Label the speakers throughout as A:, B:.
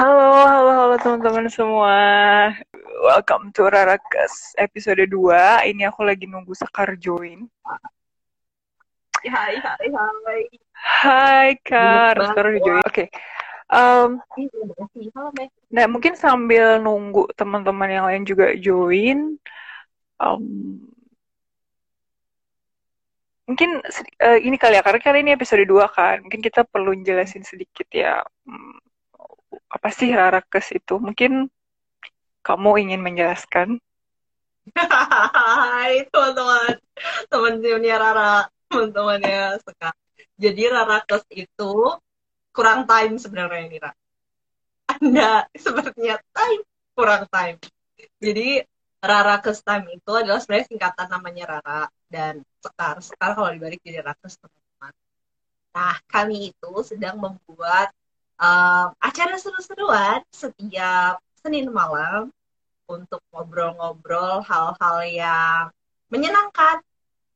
A: Halo, halo, halo teman-teman semua. Welcome to Rarakes episode 2. Ini aku lagi nunggu Sekar join.
B: Hai, hai, hai.
A: Hai Kar,
B: Banget.
A: Sekar udah join. Oke.
B: Mbak.
A: nah mungkin sambil nunggu teman-teman yang lain juga join, em, mungkin eh, ini kali ya, karena kali ini episode 2 kan. Mungkin kita perlu jelasin sedikit ya. hmm, apa sih Rarakes itu? Mungkin kamu ingin menjelaskan?
B: Hai, teman-teman. Teman-temannya Rara. Teman-temannya Seka. Jadi Rara Kes itu kurang time sebenarnya ini, Ra. Anda sepertinya time, kurang time. Jadi Rara Kes Time itu adalah sebenarnya singkatan namanya Rara dan Sekar. Sekar kalau dibalik jadi Rakes, teman-teman. Nah, kami itu sedang membuat um, acara seru-seruan setiap Senin malam untuk ngobrol-ngobrol hal-hal yang menyenangkan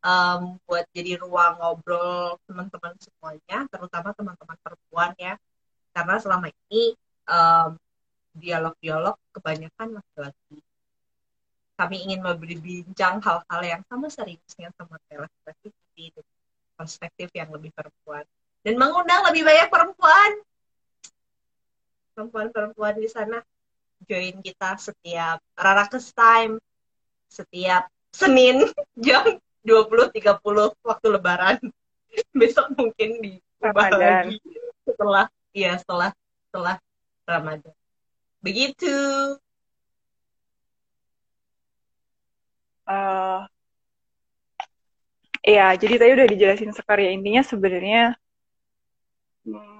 B: um, buat jadi ruang ngobrol teman-teman semuanya, terutama teman-teman perempuan ya, karena selama ini um, dialog-dialog kebanyakan laki-laki. Kami ingin berbincang hal-hal yang sama seriusnya sama laki-laki dari perspektif yang lebih perempuan. Dan mengundang lebih banyak perempuan perempuan-perempuan di sana join kita setiap Rarakes Time setiap Senin jam 20.30 waktu lebaran. Besok mungkin diubah
A: Ramadan.
B: lagi setelah ya setelah setelah Ramadan. Begitu.
A: eh Iya, jadi tadi udah dijelasin Sekar ya intinya sebenarnya mm,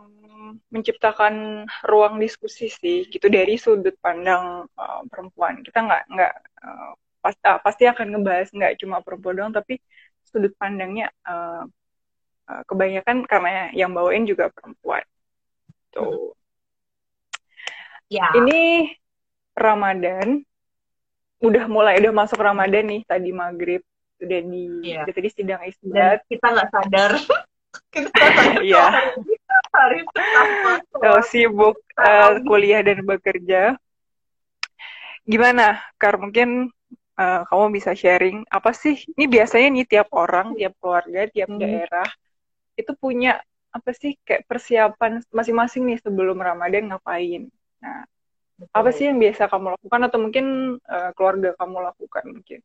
A: menciptakan ruang diskusi sih, gitu dari sudut pandang eh, perempuan. Kita nggak nggak eh, pas- ah, pasti akan ngebahas nggak cuma perempuan doang, tapi sudut pandangnya eh, eh, kebanyakan karena yang bawain juga perempuan. Tuh.
B: Ya,
A: Ini Ramadan, udah mulai udah masuk Ramadan nih tadi maghrib udah di
B: Iya.
A: udah tadi sidang
B: dan
A: isbat
B: kita nggak sadar. kita sadar
A: Iya.
B: Hari
A: Oh, sibuk eh, kuliah dan bekerja. Gimana, Kar? Mungkin eh, kamu bisa sharing apa sih? Ini biasanya nih tiap orang, tiap keluarga, tiap
B: Hmm.
A: daerah itu punya apa sih kayak persiapan masing-masing nih sebelum Ramadan ngapain? Nah, apa sih yang biasa kamu lakukan atau mungkin eh, keluarga kamu lakukan mungkin?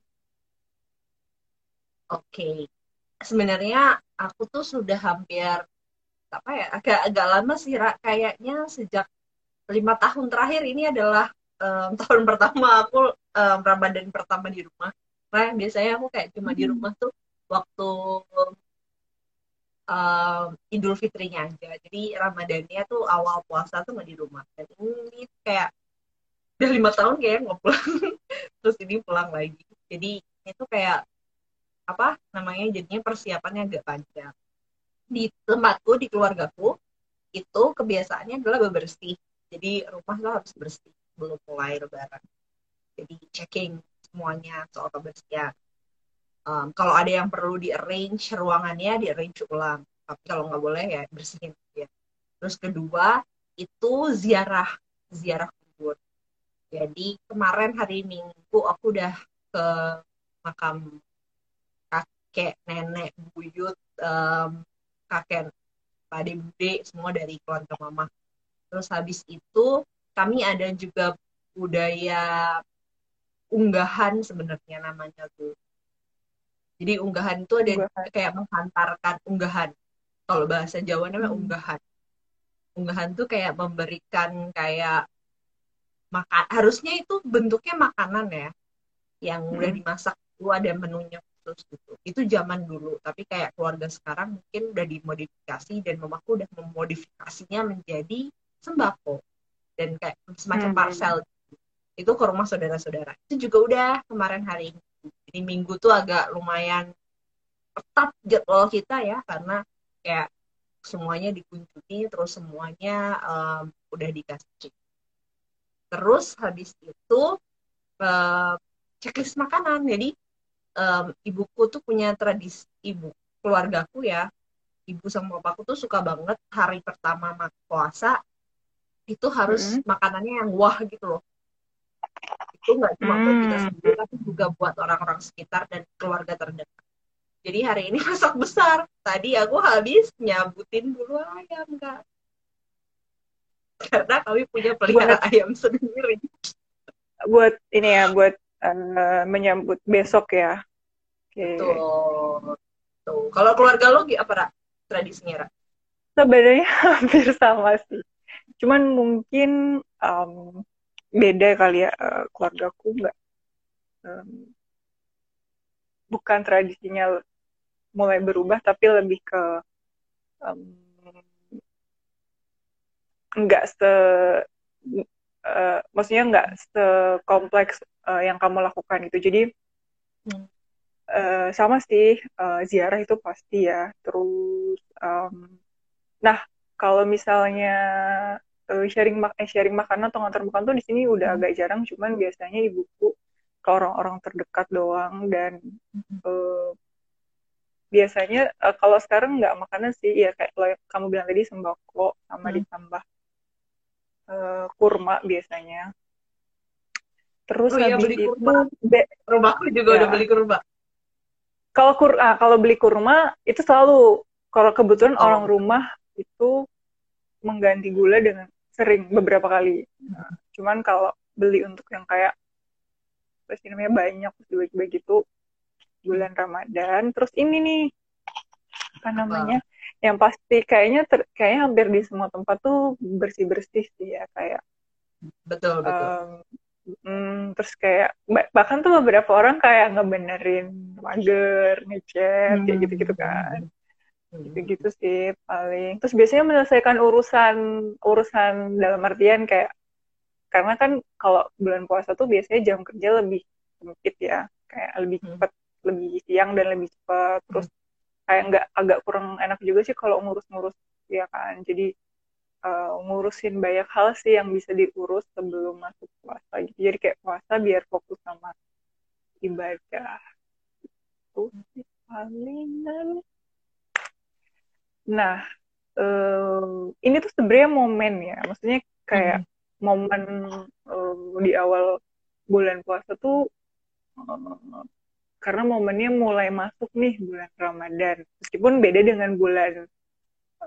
B: Oke, sebenarnya aku tuh sudah hampir apa ya agak agak lama sih Ra. kayaknya sejak lima tahun terakhir ini adalah em, tahun pertama aku em, Ramadan pertama di rumah. Nah biasanya aku kayak cuma di
A: Hmm.
B: rumah tuh waktu em, Idul Fitrinya aja. Jadi Ramadannya tuh awal puasa tuh nggak di rumah. Dan ini kayak udah lima tahun kayak nggak pulang. Terus ini pulang lagi. Jadi itu kayak apa namanya jadinya persiapannya agak panjang di tempatku di keluargaku itu kebiasaannya adalah bebersih. Jadi rumah tuh harus bersih belum mulai lebaran. Jadi checking semuanya soal kebersihan. Um, kalau ada yang perlu di arrange ruangannya di arrange ulang. Tapi kalau nggak boleh ya bersihin ya terus kedua itu ziarah ziarah kubur. Jadi kemarin hari minggu aku udah ke makam kakek nenek buyut em, kakek pade bude semua dari keluarga mama terus habis itu kami ada juga budaya unggahan sebenarnya namanya tuh jadi unggahan itu ada
A: Unggahan.
B: kayak menghantarkan unggahan kalau bahasa Jawa namanya
A: Hmm.
B: unggahan unggahan tuh kayak memberikan kayak makan harusnya itu bentuknya makanan ya yang udah
A: Mm-mm.
B: dimasak itu ada menunya khusus gitu. Itu zaman dulu, tapi kayak keluarga sekarang mungkin udah dimodifikasi dan mamaku udah memodifikasinya menjadi sembako dan kayak semacam
A: Hmm.
B: parcel itu ke rumah saudara-saudara. Itu juga udah kemarin hari ini. Jadi minggu tuh agak lumayan ketat jadwal kita ya karena kayak semuanya dikunjungi terus semuanya em, udah dikasih. Terus habis itu eh, checklist makanan. Jadi em, ibuku tuh punya tradisi ibu keluargaku ya. Ibu sama bapakku tuh suka banget hari pertama mak- puasa itu harus mm -hmm. makanannya yang wah gitu loh. Itu nggak cuma buat kita hmm. sendiri tapi juga buat orang-orang sekitar dan keluarga terdekat. Jadi hari ini masak besar. Tadi aku habis nyabutin bulu ayam kak. Karena kami punya pelihara buat, ayam sendiri.
A: Buat ini ya buat uh, menyambut besok ya
B: okay. tuh kalau keluarga lo apa Ra? tradisinya Ra?
A: sebenarnya hampir sama sih cuman mungkin um, beda kali ya uh, keluargaku nggak um, bukan tradisinya mulai berubah tapi lebih ke um, nggak se uh, maksudnya nggak sekompleks uh, yang kamu lakukan itu jadi hmm. Uh, sama sih uh, ziarah itu pasti ya terus um, nah kalau misalnya uh, sharing mak eh, sharing makanan atau ngantar makan tuh di sini udah hmm. agak jarang cuman biasanya ibuku ke orang-orang terdekat doang dan uh, biasanya uh, kalau sekarang nggak makanan sih ya kayak lo kamu bilang tadi sembako sama hmm. ditambah uh, kurma biasanya terus
B: oh, iya, beli kurma. itu rumahku juga ya. udah beli kurma
A: kalau kur ah, kalau beli kurma itu selalu kalau kebetulan oh. orang rumah itu mengganti gula dengan sering beberapa kali. Nah, cuman kalau beli untuk yang kayak apa sih namanya banyak bagi-bagi gitu bulan Ramadan. Terus ini nih apa namanya? Oh. Yang pasti kayaknya ter, kayaknya hampir di semua tempat tuh bersih-bersih sih ya kayak
B: betul betul. Um,
A: Hmm, terus kayak bahkan tuh beberapa orang kayak ngebenerin mager, ngecat, hmm. kayak gitu-gitu kan gitu-gitu sih paling terus biasanya menyelesaikan urusan urusan dalam artian kayak karena kan kalau bulan puasa tuh biasanya jam kerja lebih sempit ya kayak lebih cepat hmm. lebih siang dan lebih cepat terus hmm. kayak nggak agak kurang enak juga sih kalau ngurus-ngurus ya kan jadi uh, ngurusin banyak hal sih yang bisa diurus sebelum masuk puasa gitu. Jadi kayak puasa biar fokus sama ibadah. Itu sih palingan Nah, uh, ini tuh sebenarnya momen ya, maksudnya kayak hmm. momen uh, di awal bulan puasa tuh uh, karena momennya mulai masuk nih bulan Ramadan, meskipun beda dengan bulan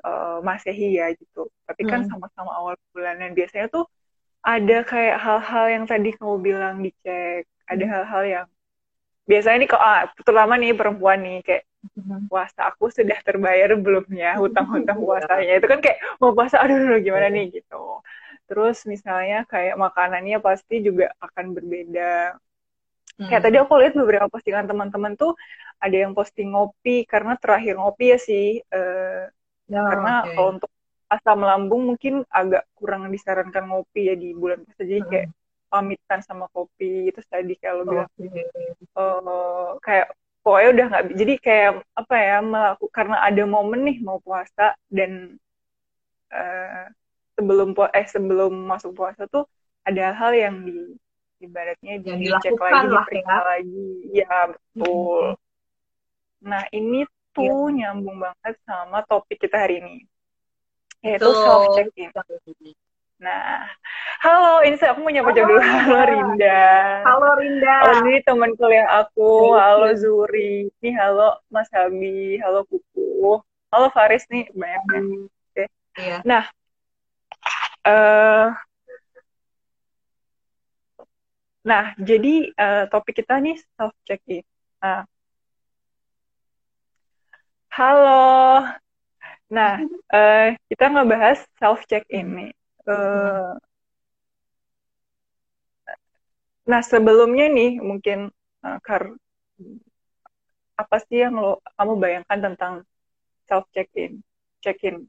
A: uh, Masehi ya gitu, tapi kan hmm. sama-sama awal bulan dan biasanya tuh ada kayak hal-hal yang tadi kamu bilang dicek, ada hmm. hal-hal yang biasanya nih kok ah, terutama nih perempuan nih kayak Mm-hmm. puasa aku sudah terbayar belumnya hutang-hutang puasanya? Itu kan kayak mau puasa aduh, aduh gimana nih? Gitu. Terus misalnya kayak makanannya pasti juga akan berbeda. Hmm. kayak tadi aku lihat beberapa postingan teman-teman tuh ada yang posting ngopi karena terakhir ngopi ya sih uh, ya, karena okay. kalau untuk asam lambung mungkin agak kurang disarankan ngopi ya di bulan puasa jadi kayak hmm. pamitan sama kopi itu tadi kayak lo bilang okay. uh, kayak pokoknya udah nggak jadi kayak apa ya melaku, karena ada momen nih mau puasa dan uh, sebelum pu eh sebelum masuk puasa tuh ada hal yang di ibaratnya yang dicek lagi diperiksa ya. lagi ya betul hmm. nah ini tuh ya. nyambung banget sama topik kita hari ini yaitu self check in Nah, halo, ini saya aku mau nyapa dulu. Halo Rinda.
B: Halo Rinda.
A: Oh, ini teman kuliah aku. Halo Zuri. Ini halo Mas Habi. Halo Kuku. Halo Faris nih, banyak ya. Oke. Iya. Nah, uh, nah jadi uh, topik kita nih self check in. Nah, halo. Nah, uh, kita ngebahas self check in nih Uh, nah sebelumnya nih mungkin uh, kar apa sih yang lo kamu bayangkan tentang self check in check in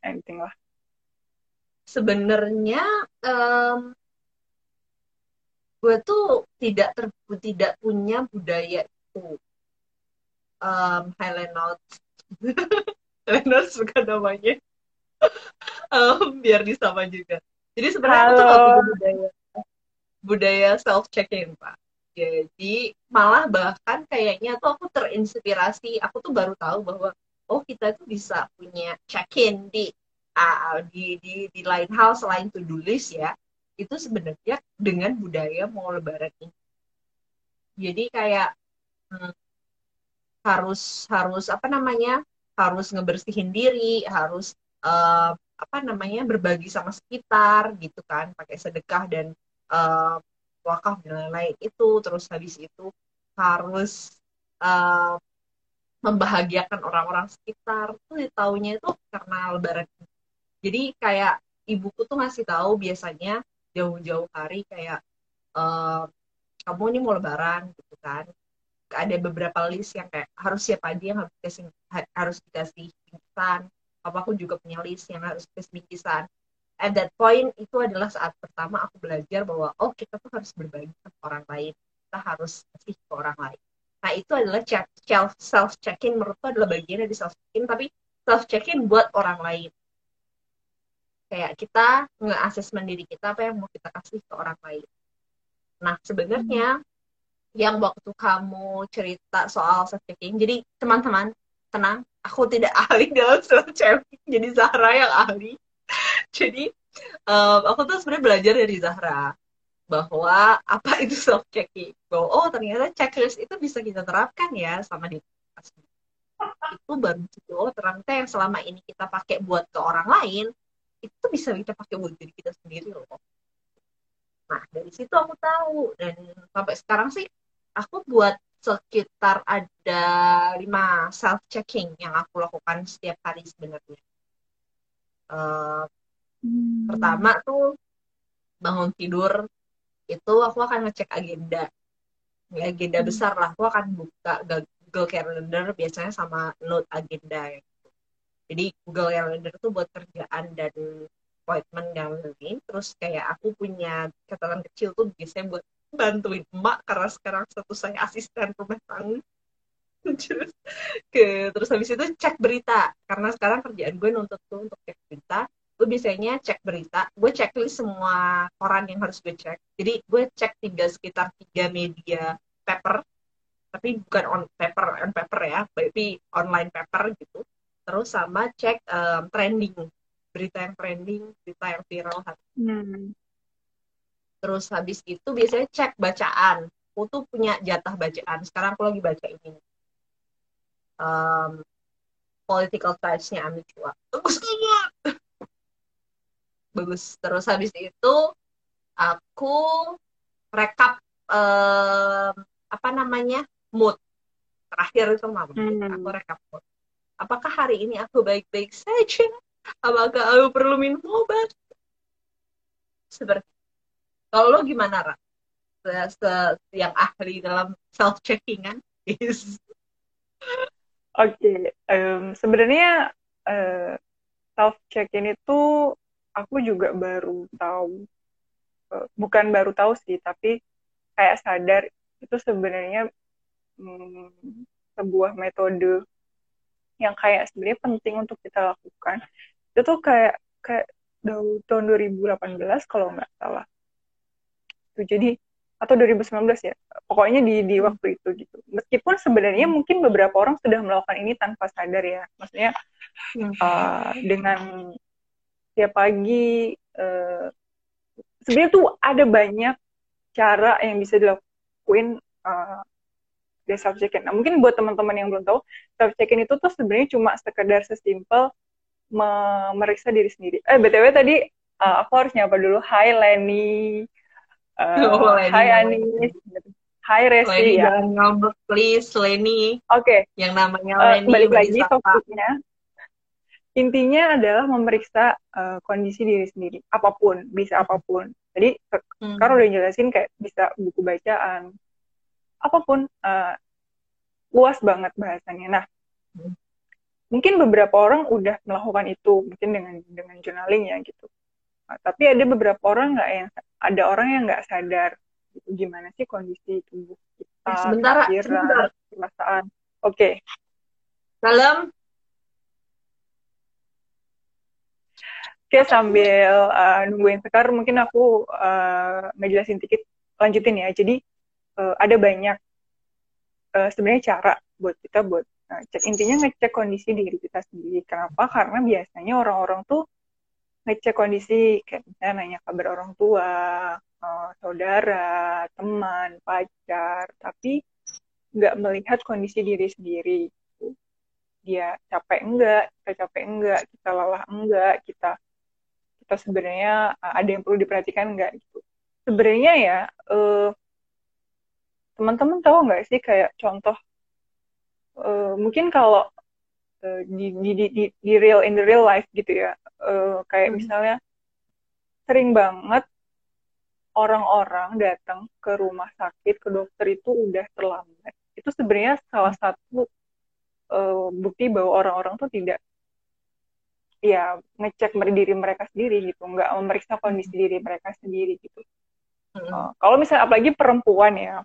A: anything lah.
B: Sebenarnya um, gue tuh tidak ter, tidak punya budaya itu um, Highland Notes Highland Notes bukan namanya um, biar disama juga. Jadi sebenarnya aku gak punya budaya budaya self check-in pak. Jadi malah bahkan kayaknya tuh aku terinspirasi. Aku tuh baru tahu bahwa oh kita tuh bisa punya check-in di uh, di, di di lain hal selain to do list ya itu sebenarnya dengan budaya mau lebaran ini jadi kayak hmm, harus harus apa namanya harus ngebersihin diri harus uh, apa namanya berbagi sama sekitar gitu kan pakai sedekah dan uh, wakaf dan lain-lain itu terus habis itu harus uh, membahagiakan orang-orang sekitar. Tuh taunya itu karena lebaran jadi kayak ibuku tuh ngasih tahu biasanya jauh-jauh hari kayak uh, kamu ini mau lebaran gitu kan ada beberapa list yang kayak harus siapa aja yang harus dikasih harus dikasih bingkisan. Aku juga punya list yang harus dikasih bingkisan. At that point itu adalah saat pertama aku belajar bahwa oh kita tuh harus berbagi ke orang lain. Kita harus kasih ke orang lain. Nah itu adalah self self check-in menurutku adalah bagian dari self check-in tapi self check-in buat orang lain. Kayak kita nge-assessment diri kita apa yang mau kita kasih ke orang lain. Nah sebenarnya hmm. Yang waktu kamu cerita soal self checking jadi teman-teman tenang aku tidak ahli dalam self checking jadi Zahra yang ahli. Jadi um, aku tuh sebenarnya belajar dari Zahra bahwa apa itu self checking bahwa oh ternyata checklist itu bisa kita terapkan ya sama di itu baru oh ternyata yang selama ini kita pakai buat ke orang lain itu bisa kita pakai buat diri kita sendiri loh. Nah dari situ aku tahu. Dan sampai sekarang sih aku buat sekitar ada lima self checking yang aku lakukan setiap hari sebenarnya. Uh, hmm. pertama tuh bangun tidur itu aku akan ngecek agenda. Ya, agenda hmm. besar lah. Aku akan buka Google Calendar biasanya sama note agenda ya. Jadi Google Calendar itu buat kerjaan dan appointment yang lain. Terus kayak aku punya catatan kecil tuh biasanya buat bantuin emak karena sekarang satu saya asisten rumah tangga. Terus ke terus habis itu cek berita. Karena sekarang kerjaan gue nuntut tuh untuk cek berita. Gue biasanya cek berita. Gue checklist semua koran yang harus gue cek. Jadi gue cek tiga sekitar tiga media paper. Tapi bukan on paper on paper ya. Tapi online paper gitu. Terus sama cek um, trending. Berita yang trending berita yang viral. Hmm. Terus habis itu biasanya cek bacaan. Aku tuh punya jatah bacaan. Sekarang aku lagi baca ini. Um, political science-nya Ami Chua. Bagus banget. Bagus. Terus habis itu aku rekap um, apa namanya mood. Terakhir itu mama hmm. aku rekap mood. Apakah hari ini aku baik-baik saja? Apakah aku perlu minum obat? Seperti kalau lo gimana, Ra? Se, se yang ahli dalam self checking kan? Yes.
A: Oke, okay. um, sebenarnya uh, self checking itu aku juga baru tahu, uh, bukan baru tahu sih, tapi kayak sadar itu sebenarnya um, sebuah metode yang kayak sebenarnya penting untuk kita lakukan itu tuh kayak kayak tahun 2018 kalau nggak salah itu jadi atau 2019 ya pokoknya di di waktu itu gitu meskipun sebenarnya mungkin beberapa orang sudah melakukan ini tanpa sadar ya maksudnya uh, dengan tiap pagi uh, sebenarnya tuh ada banyak cara yang bisa dilakuin uh, dari self check-in. Nah, mungkin buat teman-teman yang belum tahu, self check-in itu tuh sebenarnya cuma sekedar sesimpel memeriksa diri sendiri. Eh, BTW tadi uh, aku harus nyapa dulu. Hai Lenny. Uh, oh. Hai Anis. Hai Resi
B: Lenny, ya. Jangan ngambek please Lenny.
A: Oke. Okay.
B: Yang namanya uh, Lenny.
A: Balik lagi topiknya. Intinya adalah memeriksa uh, kondisi diri sendiri. Apa pun, bisa apa pun. Jadi hmm. sekarang udah jelasin kayak bisa buku bacaan, apa pun uh, luas banget bahasanya. Nah, mungkin beberapa orang udah melakukan itu mungkin dengan dengan journaling ya gitu. Nah, tapi ada beberapa orang nggak yang ada orang yang nggak sadar gitu gimana sih kondisi tubuh kita,
B: eh, sebentar, pikiran,
A: perasaan. Oke. Okay.
B: Salam.
A: Oke, sambil uh, nungguin Sekar, mungkin aku uh, ngejelasin dikit, lanjutin ya. Jadi, uh, ada banyak uh, sebenarnya cara buat kita buat uh, cek intinya ngecek kondisi diri kita sendiri kenapa karena biasanya orang-orang tuh ngecek kondisi kayak misalnya nanya kabar orang tua uh, saudara teman pacar tapi nggak melihat kondisi diri sendiri. Dia capek enggak kita capek enggak kita lelah enggak kita kita sebenarnya uh, ada yang perlu diperhatikan enggak gitu. Sebenarnya ya uh, teman-teman tahu nggak sih kayak contoh uh, mungkin kalau di, di, di, di real in the real life gitu ya uh, kayak hmm. misalnya sering banget orang-orang datang ke rumah sakit ke dokter itu udah terlambat. Itu sebenarnya salah satu uh, bukti bahwa orang-orang tuh tidak ya ngecek diri mereka sendiri gitu. Nggak memeriksa kondisi diri mereka sendiri gitu. Uh, kalau misalnya apalagi perempuan ya.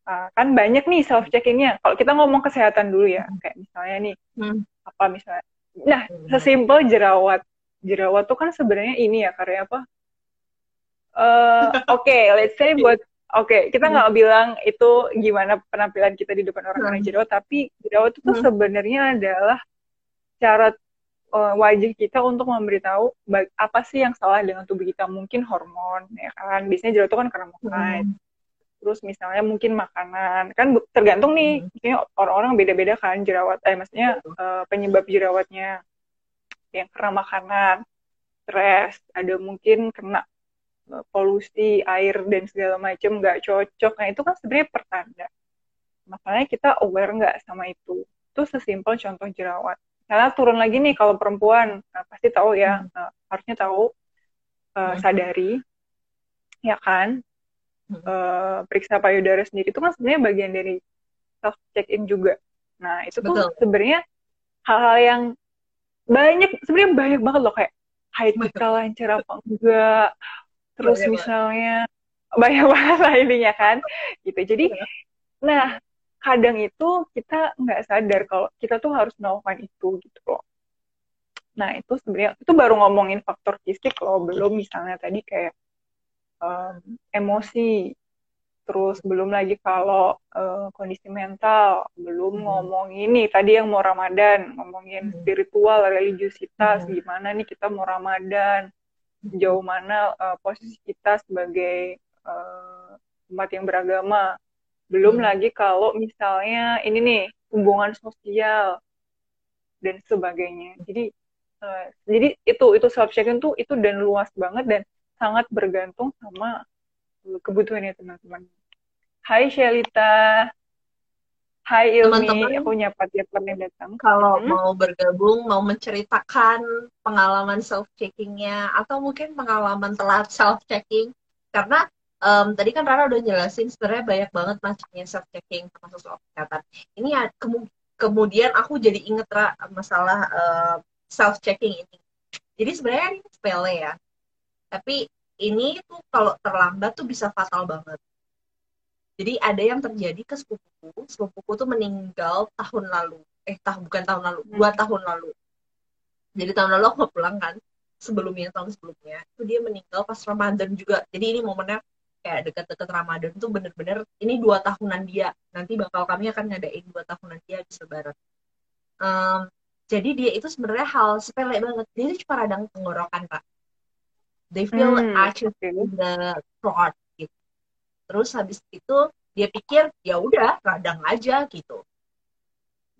A: Uh, kan banyak nih self checkingnya kalau kita ngomong kesehatan dulu ya. Kayak misalnya nih hmm. apa misalnya nah sesimpel jerawat jerawat tuh kan sebenarnya ini ya karya apa uh, oke okay, let's say buat Oke, okay, kita nggak hmm. bilang itu gimana penampilan kita di depan orang orang jerawat, tapi jerawat itu hmm. sebenarnya adalah cara uh, wajah kita untuk memberitahu apa sih yang salah dengan tubuh kita. Mungkin hormon, ya kan? Biasanya jerawat itu kan karena makan. Hmm. Terus misalnya mungkin makanan, kan tergantung nih. Hmm. orang-orang beda-beda kan jerawat. Eh, maksudnya uh, penyebab jerawatnya yang karena makanan, stres, ada mungkin kena polusi air dan segala macam nggak cocok. Nah itu kan sebenarnya pertanda. Makanya kita aware nggak sama itu. Itu sesimpel contoh jerawat. Karena turun lagi nih kalau perempuan nah, pasti tahu ya hmm. nah, harusnya tahu uh, sadari ya kan? Hmm. uh, periksa payudara sendiri. Itu kan sebenarnya bagian dari self check in juga. Nah itu Betul. tuh sebenarnya hal-hal yang banyak sebenarnya banyak banget loh kayak haid kita lancar apa enggak terus banyak misalnya banget. banyak banget lah intinya kan gitu jadi ya. nah kadang itu kita nggak sadar kalau kita tuh harus melakukan itu gitu loh nah itu sebenarnya itu baru ngomongin faktor fisik loh belum misalnya tadi kayak um, emosi terus belum lagi kalau uh, kondisi mental belum hmm. ngomong ini tadi yang mau Ramadan ngomongin hmm. spiritual religiusitas hmm. gimana nih kita mau Ramadan sejauh mana uh, posisi kita sebagai uh, umat yang beragama. Belum hmm. lagi kalau misalnya ini nih hubungan sosial dan sebagainya. Jadi uh, jadi itu itu self check tuh itu dan luas banget dan sangat bergantung sama kebutuhannya teman-teman. Hai Shelita. Hai Ilmi, teman-teman aku nyapa tiap yang datang.
B: Kalau hmm. mau bergabung, mau menceritakan pengalaman self checkingnya atau mungkin pengalaman telat self checking, karena um, tadi kan Rara udah jelasin sebenarnya banyak banget macamnya self checking termasuk soal kesehatan. Ini ya kemu kemudian aku jadi inget Ra, masalah uh, self checking ini. Jadi sebenarnya ini sepele ya, tapi ini tuh kalau terlambat tuh bisa fatal banget jadi ada yang terjadi ke sepupuku, sepupuku tuh meninggal tahun lalu. Eh, tah bukan tahun lalu, hmm. dua tahun lalu. Jadi tahun lalu aku pulang kan, sebelumnya tahun sebelumnya itu dia meninggal pas Ramadan juga. Jadi ini momennya kayak deket-deket Ramadan tuh bener-bener ini dua tahunan dia. Nanti bakal kami akan ngadain dua tahunan dia di Lebaran. Um, jadi dia itu sebenarnya hal sepele banget. Dia itu cuma radang tenggorokan, Pak. They feel hmm. actually the throat terus habis itu dia pikir ya udah radang aja gitu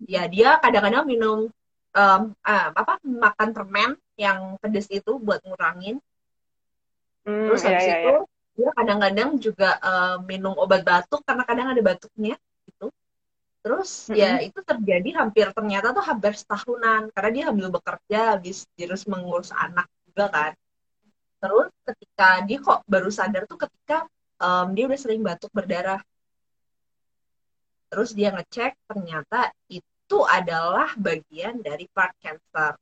B: ya dia kadang-kadang minum um, uh, apa makan permen yang pedes itu buat ngurangin hmm, terus iya, habis iya, itu iya. dia kadang-kadang juga uh, minum obat batuk karena kadang ada batuknya gitu terus mm -hmm. ya itu terjadi hampir ternyata tuh hampir setahunan karena dia ambil bekerja habis terus mengurus anak juga kan terus ketika dia kok baru sadar tuh ketika um, dia udah sering batuk berdarah. Terus dia ngecek ternyata itu adalah bagian dari part cancer.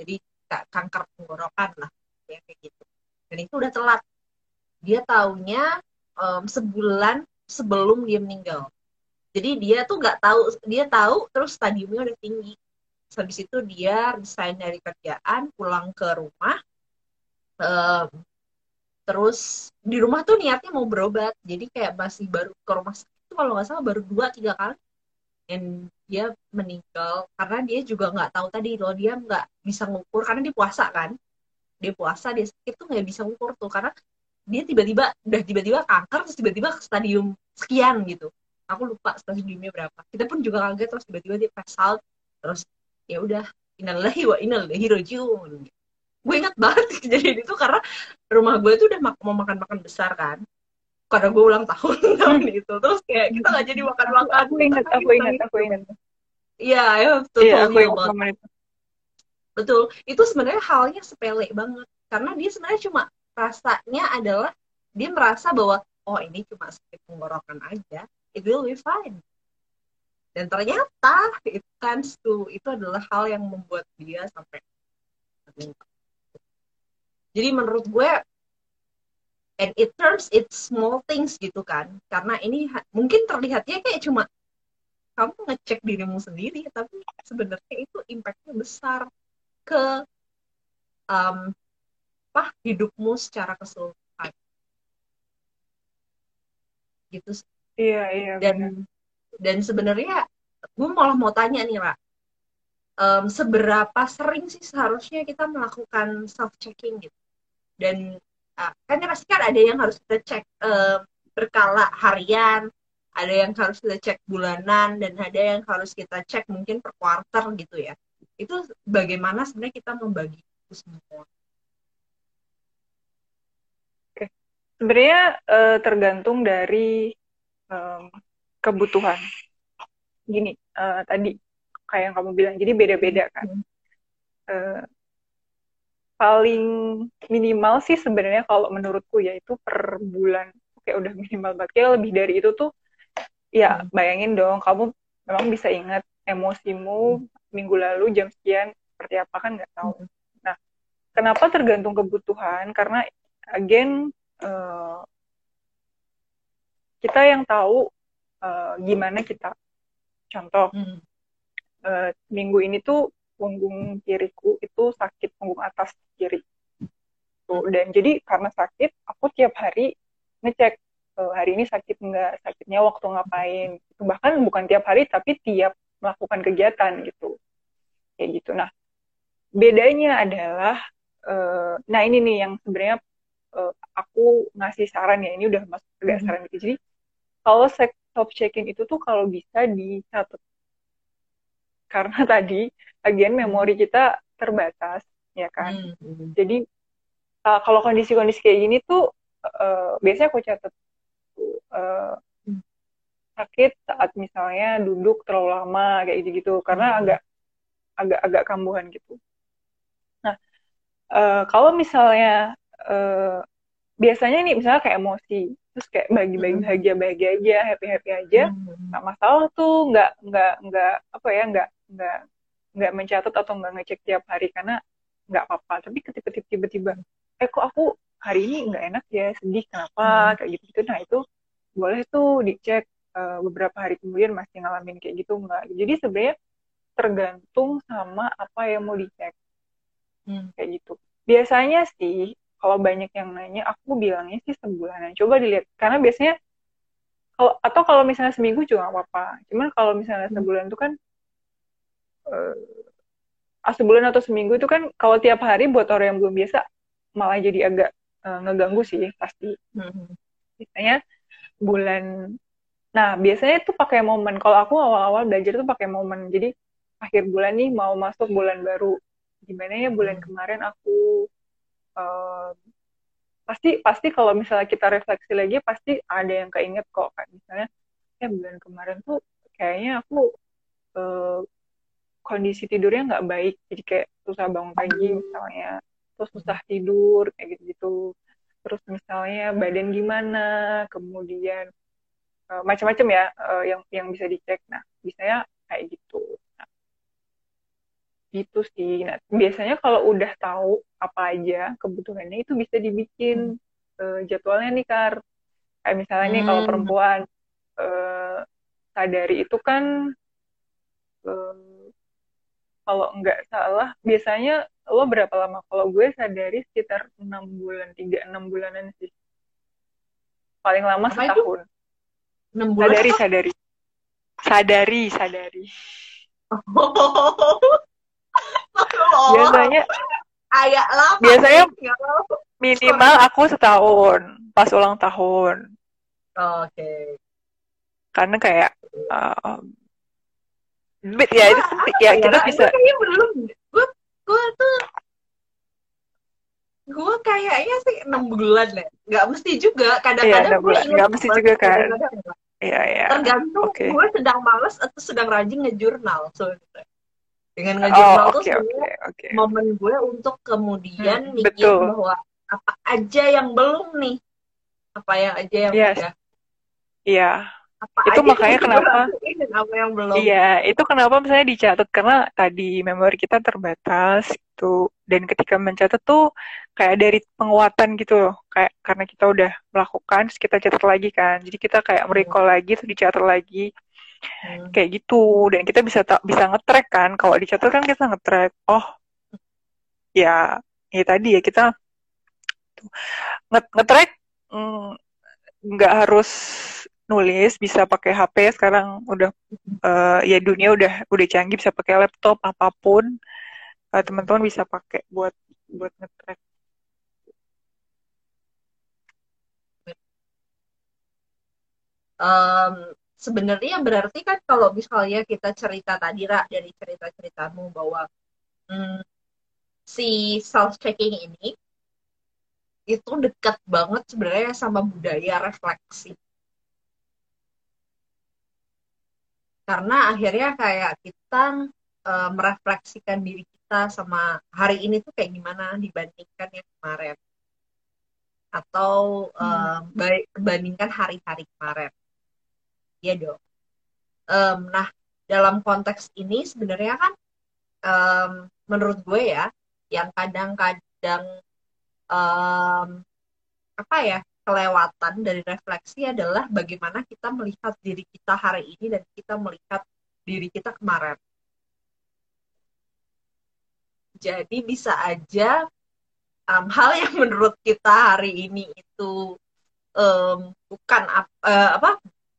B: Jadi kanker tenggorokan lah ya kayak gitu. Dan itu udah telat. Dia taunya um, sebulan sebelum dia meninggal. Jadi dia tuh nggak tahu dia tahu terus stadiumnya udah tinggi. Habis itu dia resign dari kerjaan pulang ke rumah. Um, terus di rumah tuh niatnya mau berobat. Jadi kayak masih baru ke rumah sakit kalau nggak salah baru dua tiga kali. Dan dia meninggal karena dia juga nggak tahu tadi loh dia nggak bisa ngukur. Karena dia puasa kan. Dia puasa dia sakit tuh nggak bisa ngukur tuh. Karena dia tiba-tiba udah tiba-tiba kanker terus tiba-tiba ke stadium sekian gitu. Aku lupa stadiumnya berapa. Kita pun juga kaget terus tiba-tiba dia out terus ya udah innalillahi wa innalillahi rajiun gue ingat banget kejadian itu karena rumah gue tuh udah mau makan makan besar kan. Karena gue ulang tahun tahun itu. Terus kayak kita nggak jadi makan makan
A: aku ingat aku ingat aku ingat.
B: iya ya betul
A: iya aku ingat
B: betul. itu. Sebenarnya halnya sepele banget. Karena dia sebenarnya cuma rasanya adalah dia merasa bahwa oh ini cuma sakit tenggorokan aja. It will be fine. Dan ternyata it tends to itu adalah hal yang membuat dia sampai jadi menurut gue and it turns it small things gitu kan. Karena ini mungkin terlihatnya kayak cuma kamu ngecek dirimu sendiri tapi sebenarnya itu impactnya besar ke um, apa hidupmu secara keseluruhan. Gitu
A: iya iya
B: dan dan sebenarnya gue malah mau tanya nih Ra. Um, seberapa sering sih seharusnya kita melakukan self checking gitu dan uh, kan pasti kan ada yang harus kita cek uh, berkala harian ada yang harus kita cek bulanan dan ada yang harus kita cek mungkin per quarter gitu ya. Itu bagaimana sebenarnya kita membagi itu semua?
A: Oke. sebenarnya uh, tergantung dari um, kebutuhan. Gini uh, tadi kayak yang kamu bilang jadi beda-beda kan. Uh, paling minimal sih sebenarnya kalau menurutku ya itu per bulan kayak udah minimal banget kayak lebih dari itu tuh ya hmm. bayangin dong kamu memang bisa ingat emosimu minggu lalu jam sekian seperti apa kan nggak tahu hmm. nah kenapa tergantung kebutuhan karena again uh, kita yang tahu uh, gimana kita contoh hmm. uh, minggu ini tuh punggung kiriku itu sakit punggung atas kiri. Tuh, dan jadi karena sakit, aku tiap hari ngecek uh, hari ini sakit nggak, sakitnya waktu ngapain. Itu bahkan bukan tiap hari, tapi tiap melakukan kegiatan gitu. Kayak gitu. Nah, bedanya adalah, uh, nah ini nih yang sebenarnya uh, aku ngasih saran ya, ini udah masuk ke saran gitu. Jadi, kalau self checking itu tuh kalau bisa dicatat karena tadi agen memori kita terbatas ya kan hmm. jadi uh, kalau kondisi-kondisi kayak gini tuh uh, biasanya aku catat uh, sakit saat misalnya duduk terlalu lama kayak gitu gitu karena hmm. agak agak agak kambuhan gitu nah uh, kalau misalnya uh, biasanya nih misalnya kayak emosi terus kayak bagi-bagi bahagia bahagia aja happy happy aja hmm. nggak masalah tuh nggak nggak nggak apa ya nggak nggak nggak mencatat atau nggak ngecek tiap hari karena nggak apa-apa. Tapi ketika tiba-tiba eh kok aku hari ini nggak enak ya? Sedih kenapa? Hmm. kayak gitu gitu nah itu boleh tuh dicek uh, beberapa hari kemudian masih ngalamin kayak gitu nggak. Jadi sebenarnya tergantung sama apa yang mau dicek. Hmm. kayak gitu. Biasanya sih kalau banyak yang nanya aku bilangnya sih sebulanan. Coba dilihat. Karena biasanya kalau atau kalau misalnya seminggu juga nggak apa-apa. Cuman kalau misalnya hmm. sebulan itu kan uh, sebulan atau seminggu itu kan kalau tiap hari buat orang yang belum biasa malah jadi agak uh, ngeganggu sih pasti. Hmm. Biasanya bulan Nah, biasanya itu pakai momen. Kalau aku awal-awal belajar tuh pakai momen. Jadi akhir bulan nih mau masuk bulan baru. Gimana ya bulan kemarin aku uh, pasti pasti kalau misalnya kita refleksi lagi pasti ada yang keinget kok kan misalnya ya bulan kemarin tuh kayaknya aku uh, kondisi tidurnya nggak baik jadi kayak susah bangun pagi misalnya terus susah tidur kayak gitu gitu terus misalnya badan gimana kemudian uh, macam-macam ya uh, yang yang bisa dicek. Nah biasanya kayak gitu. Nah, gitu sih. Nah biasanya kalau udah tahu apa aja kebutuhannya itu bisa dibikin uh, jadwalnya nih kar. Kayak misalnya hmm. nih kalau hmm. perempuan uh, sadari itu kan uh, kalau nggak salah biasanya lo berapa lama kalau gue sadari sekitar enam bulan tiga enam bulanan sih paling lama Apa setahun
B: enam bulan
A: sadari sadari sadari sadari
B: oh.
A: biasanya
B: Agak lama.
A: Biasanya
B: lama.
A: minimal aku setahun pas ulang tahun.
B: Oh, Oke.
A: Karena kayak uh, ya itu ya
B: apa
A: kita bisa
B: kayaknya belum. Gue gue tuh gue kayaknya sih enam bulan deh. Nggak mesti juga.
A: Iya,
B: Kadang-kadang
A: enam
B: gue
A: Nggak mesti juga, kan? ya ya.
B: Tergantung
A: Oke.
B: gue sedang males atau sedang rajin ngejurnal. So, dengan
A: Oh,
B: ngejurnal tuh
A: oke
B: sebenarnya
A: oke oke.
B: momen gue untuk kemudian
A: Hmm,
B: mikir
A: betul.
B: bahwa apa aja yang belum nih apa yang aja yang
A: Yes.
B: udah
A: Iya.
B: Apa
A: Itu
B: aja
A: makanya
B: udah
A: kenapa
B: dan apa yang belum.
A: Iya, itu kenapa misalnya dicatat? Karena tadi memori kita terbatas itu dan ketika mencatat tuh kayak dari penguatan gitu loh, kayak karena kita udah melakukan, terus kita catat lagi kan, jadi kita kayak
B: Hmm.
A: merecall lagi, terus dicatat lagi,
B: Hmm.
A: kayak gitu. Dan kita bisa ta- bisa nge-track kan, kalau dicatat kan kita nge-track, oh ya, ya tadi ya kita tuh, nge- nge-track mm, nggak harus nulis, bisa pakai HP sekarang udah eh, ya dunia udah udah canggih bisa pakai laptop apa pun Eh, teman-teman bisa pakai buat buat nge-track.
B: Em, sebenarnya berarti kan kalau misalnya kita cerita tadi Ra, dari cerita-ceritamu bahwa hmm, si self checking ini itu dekat banget sebenarnya sama budaya refleksi karena akhirnya kayak kita eh, merefleksikan diri kita sama hari ini tuh kayak gimana dibandingkan yang kemarin. Atau
A: Hmm.
B: baik dibandingkan hari-hari kemarin. Ya dong. Em, nah dalam konteks ini sebenarnya kan em, menurut gue ya yang kadang-kadang em, apa ya kelewatan dari refleksi adalah bagaimana kita melihat diri kita hari ini dan kita melihat diri kita kemarin. Jadi bisa aja em, hal yang menurut kita hari ini itu em, bukan ap- eh, apa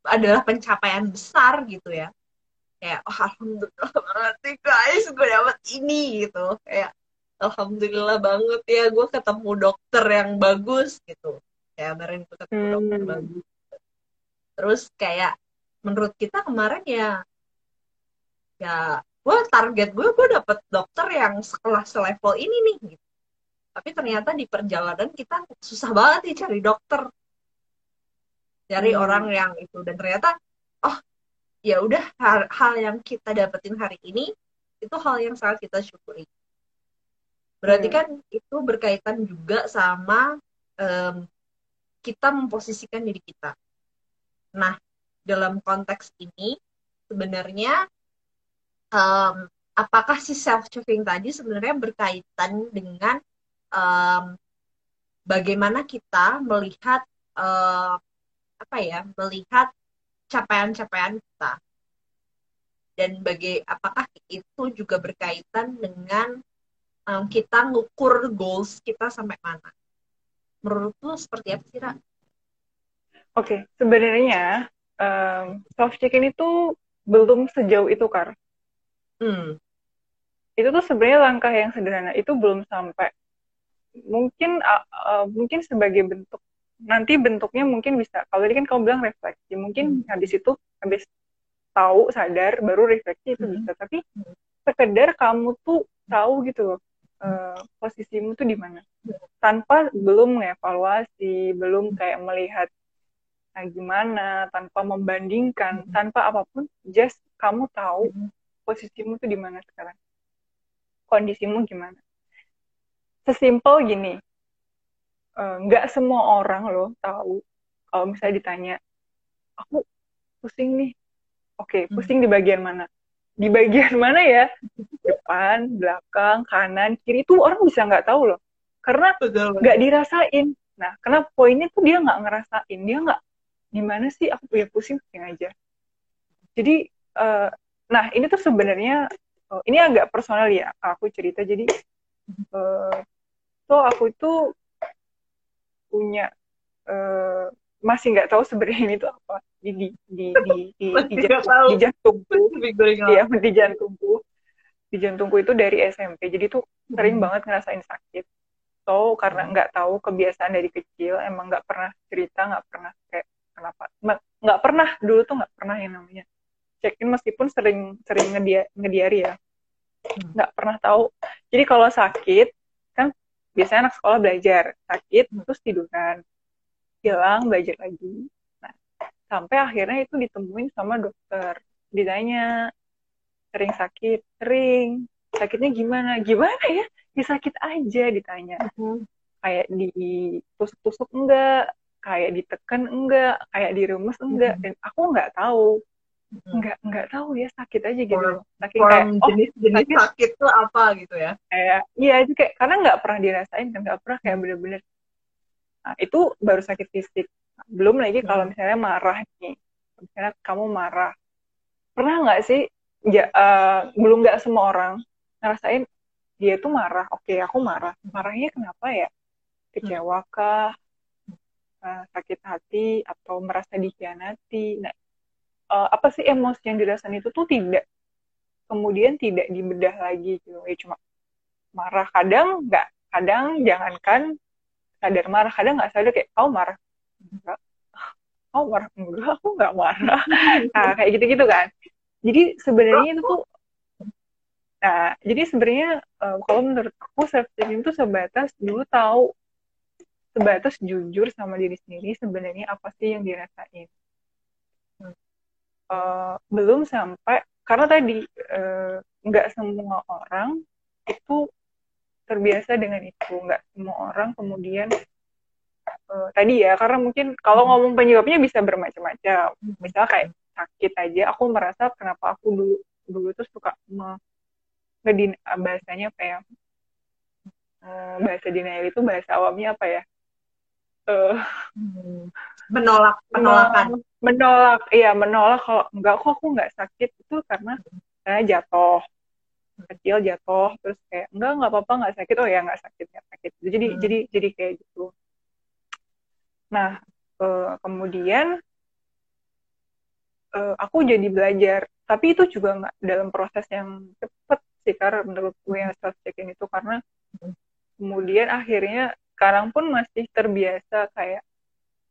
B: adalah pencapaian besar gitu ya. Kayak oh, alhamdulillah nih guys gue dapet ini gitu. Kayak alhamdulillah banget ya gue ketemu dokter yang bagus gitu. Kayak kemarin gue ketemu dokter
A: Hmm.
B: bagus. Terus kayak menurut kita kemarin ya ya gue target gue gue dapet dokter yang sekelas selevel ini nih gitu. Tapi ternyata di perjalanan kita susah banget nih cari dokter, cari
A: Hmm.
B: orang yang itu dan ternyata oh ya udah hal, hal yang kita dapetin hari ini itu hal yang sangat kita syukuri. Berarti
A: Hmm.
B: kan itu berkaitan juga sama em, kita memposisikan diri kita. Nah, dalam konteks ini sebenarnya em, apakah si self checking tadi sebenarnya berkaitan dengan em, bagaimana kita melihat eh, apa ya, melihat capaian-capaian kita dan bagai apakah itu juga berkaitan dengan em, kita ngukur goals kita sampai mana? Menurut lu seperti apa sih, Ra?
A: Oke, sebenarnya self check-in itu belum sejauh itu, Kar.
B: Hmm.
A: Itu tuh sebenarnya langkah yang sederhana. Itu belum sampai. Mungkin uh, uh, mungkin sebagai bentuk nanti bentuknya mungkin bisa. Kalau tadi kan kamu bilang refleksi, mungkin
B: Hmm.
A: habis itu habis tahu sadar baru refleksi itu
B: Hmm.
A: bisa. Tapi
B: Hmm.
A: sekedar kamu tuh tahu gitu loh uh, posisimu tuh di mana. Tanpa belum mengevaluasi, belum kayak melihat nah, gimana, tanpa membandingkan,
B: Hmm.
A: tanpa apa pun, just kamu tahu
B: Hmm.
A: posisimu tuh di mana sekarang, kondisimu gimana. Sesimpel gini, eh, nggak semua orang loh tahu kalau misalnya ditanya, aku pusing nih, oke,
B: Hmm.
A: pusing di bagian mana? Di bagian mana ya? Depan, belakang, kanan, kiri itu orang bisa nggak tahu loh, karena nggak dirasain. Nah, karena poinnya tuh dia nggak ngerasain, dia nggak gimana sih aku punya pusing pusing aja. Jadi, eh, nah ini tuh sebenarnya eh, ini agak personal ya, aku cerita. Jadi, eh, so aku itu punya eh, masih nggak tahu sebenarnya ini tuh apa. Di di di di di, di, di jantungku, ya di jantungku. di jantungku itu dari SMP jadi tuh sering banget ngerasain sakit. So karena nggak tahu kebiasaan dari kecil emang nggak pernah cerita nggak pernah kayak kenapa. Nggak pernah. Dulu tuh nggak pernah yang namanya. Check in meskipun sering sering ngedia ngediari ya. Nggak pernah tahu. Jadi kalau sakit kan biasanya anak sekolah belajar. Sakit terus tiduran hilang belajar lagi. Nah sampai akhirnya itu ditemuin sama dokter. Ditanya sering sakit? Sering. Sakitnya gimana? Gimana ya? Ya sakit aja ditanya. Uh-huh. kayak ditusuk-tusuk enggak kayak ditekan enggak kayak diremes enggak uh-huh. dan aku nggak tahu. Uh-huh. nggak nggak tahu ya sakit aja gitu.
B: Orang, sakit kayak oh jenis-jenis sakit, sakit tuh apa gitu ya?
A: Kayak iya kayak karena nggak pernah dirasain kan nggak pernah kayak bener-bener nah, itu baru sakit fisik. Belum lagi kalau misalnya marah nih. Misalnya kamu marah. Pernah nggak sih ya, uh, belum nggak semua orang ngerasain dia tuh marah? Oke okay, aku marah. Marahnya kenapa ya? Kecewa kah uh, sakit hati atau merasa dikhianati? Nah uh, apa sih emosi yang dirasain itu tuh tidak. Kemudian tidak dibedah lagi gitu. Ya cuma marah. Kadang nggak. Kadang jangankan sadar marah. Kadang nggak sadar kayak kau marah? Enggak. Kau marah? Enggak aku nggak marah. Nah kayak gitu gitu kan. Jadi sebenarnya itu tuh nah jadi sebenarnya uh, kalau menurut aku self esteem itu sebatas dulu tahu sebatas jujur sama diri sendiri sebenarnya apa sih yang dirasain. Uh, belum sampai karena tadi uh, nggak semua orang itu terbiasa dengan itu. Nggak semua orang kemudian uh, tadi ya karena mungkin kalau ngomong penyebabnya bisa bermacam-macam. Misalnya kayak sakit aja aku merasa kenapa aku dulu dulu tuh suka me, ngedin bahasanya apa ya? Uh, bahasa denial itu bahasa awamnya apa ya?
B: Uh, menolak penolakan.
A: Menolak. Iya menolak. Kalau enggak kok aku nggak sakit? Itu karena saya jatuh kecil jatuh terus kayak enggak nggak apa-apa nggak sakit. Oh ya nggak sakit nggak sakit. Jadi hmm. jadi jadi kayak gitu. Nah uh, kemudian uh, aku jadi belajar. Tapi itu juga nggak dalam proses yang cepet sih karena menurut gue yang self check-in itu karena kemudian akhirnya sekarang pun masih terbiasa kayak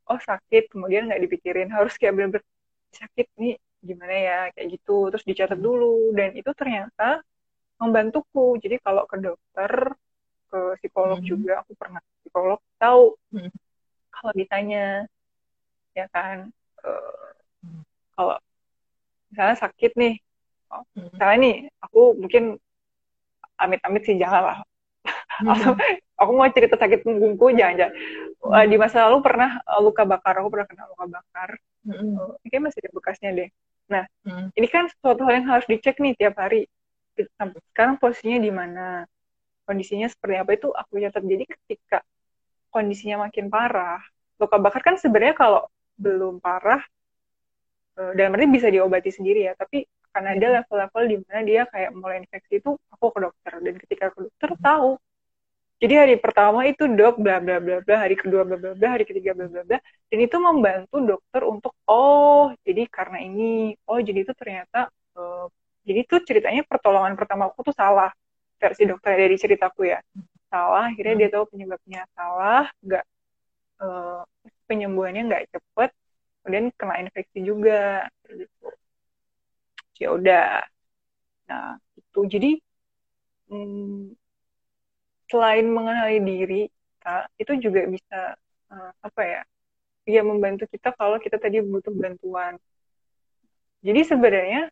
A: oh sakit. Kemudian nggak dipikirin. Harus kayak bener-bener sakit nih gimana ya? Kayak gitu. Terus dicatat dulu. Dan itu ternyata membantuku jadi kalau ke dokter ke psikolog hmm. juga aku pernah psikolog tahu hmm. kalau ditanya ya kan uh, kalau misalnya sakit nih oh, hmm. misalnya nih aku mungkin amit-amit sih jangan lah hmm. aku mau cerita sakit punggungku jangan-jangan hmm. di masa lalu pernah uh, luka bakar aku pernah kena luka bakar hmm. uh, ini kayak masih ada bekasnya deh nah hmm. ini kan suatu hal yang harus dicek nih tiap hari sekarang posisinya di mana? Kondisinya seperti apa? Itu aku catat jadi ketika kondisinya makin parah. Luka bakar kan sebenarnya kalau belum parah uh, dalam arti bisa diobati sendiri ya tapi akan ada hmm. level-level di mana dia kayak mulai infeksi itu aku ke dokter. Dan ketika ke dokter tahu. Jadi hari pertama itu dok bla bla bla bla. Hari kedua bla bla bla. Hari ketiga bla bla bla. Dan itu membantu dokter untuk oh jadi karena ini. Oh jadi itu ternyata uh, jadi itu ceritanya pertolongan pertama aku tuh salah. Versi dokter dari ceritaku ya. Salah akhirnya dia tahu penyebabnya. Salah nggak uh, penyembuhannya nggak cepet kemudian kena infeksi juga gitu. Ya udah. Nah itu. Jadi hmm, selain mengenali diri kita itu juga bisa uh, apa ya ya membantu kita kalau kita tadi butuh bantuan. Jadi sebenarnya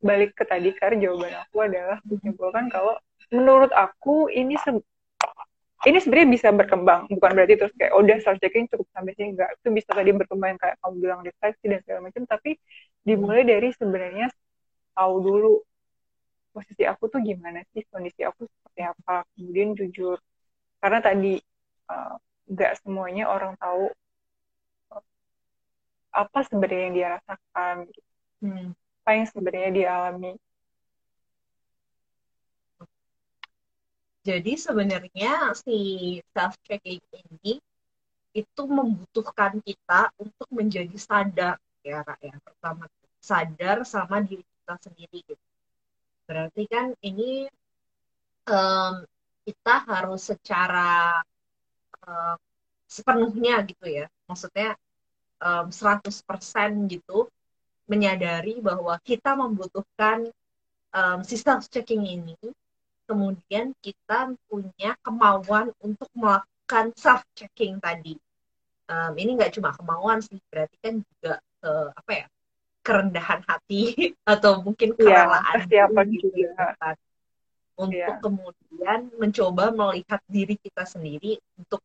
A: balik ke tadi karena jawaban aku adalah menyimpulkan kalau menurut aku ini se ini sebenarnya bisa berkembang bukan berarti terus kayak oh, udah checking cukup sampai sini enggak itu bisa tadi berkembang kayak kamu bilang refleksi dan segala macam tapi dimulai dari sebenarnya tahu dulu posisi aku tuh gimana sih kondisi aku seperti apa kemudian jujur karena tadi uh, nggak semuanya orang tahu uh, apa sebenarnya yang dia rasakan gitu. hmm. Apa yang sebenarnya dia alami
B: Jadi sebenarnya si self checking ini itu membutuhkan kita untuk menjadi sadar ya Kak ya. Pertama sadar sama diri kita sendiri gitu. berarti kan ini um, kita harus secara um, sepenuhnya gitu ya maksudnya um, 100% gitu menyadari bahwa kita membutuhkan um, si self checking ini kemudian kita punya kemauan untuk melakukan self checking tadi um, ini nggak cuma kemauan sih berarti kan juga uh, apa ya kerendahan hati atau mungkin iya, kerelaan
A: ya, apa juga
B: kan. untuk ya. kemudian mencoba melihat diri kita sendiri untuk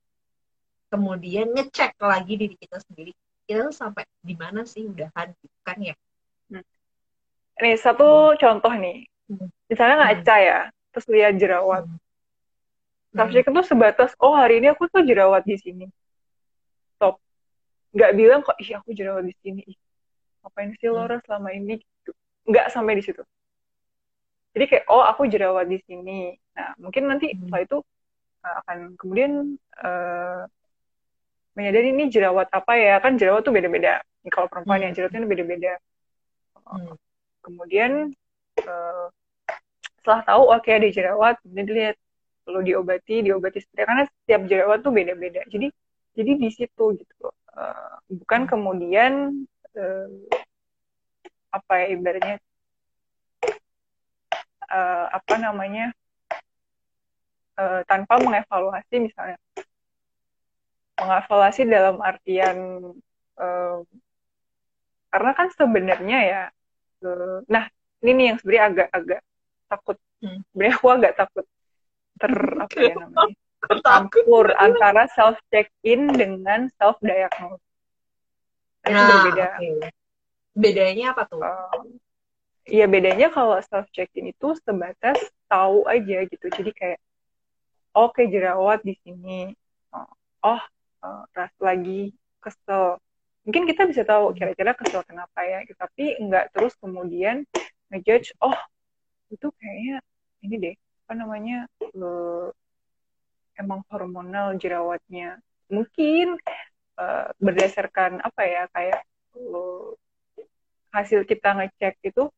B: kemudian ngecek lagi diri kita sendiri kita tuh sampai di mana sih udahan gitu kan ya hmm.
A: nih satu hmm. contoh nih hmm. misalnya ngaca hmm. ya terus lihat jerawat hmm. Subjek itu sebatas oh hari ini aku tuh jerawat di sini stop nggak bilang kok ih aku jerawat di sini ih ngapain sih hmm. Laura selama ini gitu. nggak sampai di situ jadi kayak oh aku jerawat di sini nah mungkin nanti hmm. setelah itu uh, akan kemudian uh, menyadari ini jerawat apa ya? Kan jerawat tuh beda-beda. Kalau perempuan hmm. yang jerawatnya beda-beda. Hmm. kemudian uh, setelah tahu oke okay, ada jerawat kemudian dilihat. Perlu diobati diobati seperti karena setiap jerawat tuh beda-beda. Jadi jadi di situ gitu uh, bukan hmm. kemudian uh, apa ya ibaratnya uh, apa namanya uh, tanpa mengevaluasi misalnya mengevaluasi dalam artian um, karena kan sebenarnya ya uh, nah ini nih yang sebenarnya agak-agak takut. Hmm. sebenarnya aku agak takut ter apa ya namanya campur antara self check in dengan self diagnose.
B: Nah, itu berbeda. okay. bedanya apa tuh? Uh,
A: ya bedanya kalau self check in itu sebatas tahu aja gitu. Jadi kayak oke okay, jerawat di sini. Oh uh, ras lagi kesel. Mungkin kita bisa tahu kira-kira kesel kenapa ya tapi nggak terus kemudian ngejudge oh itu kayaknya ini deh apa namanya uh, emang hormonal jerawatnya. Mungkin uh, berdasarkan apa ya kayak uh, hasil kita ngecek itu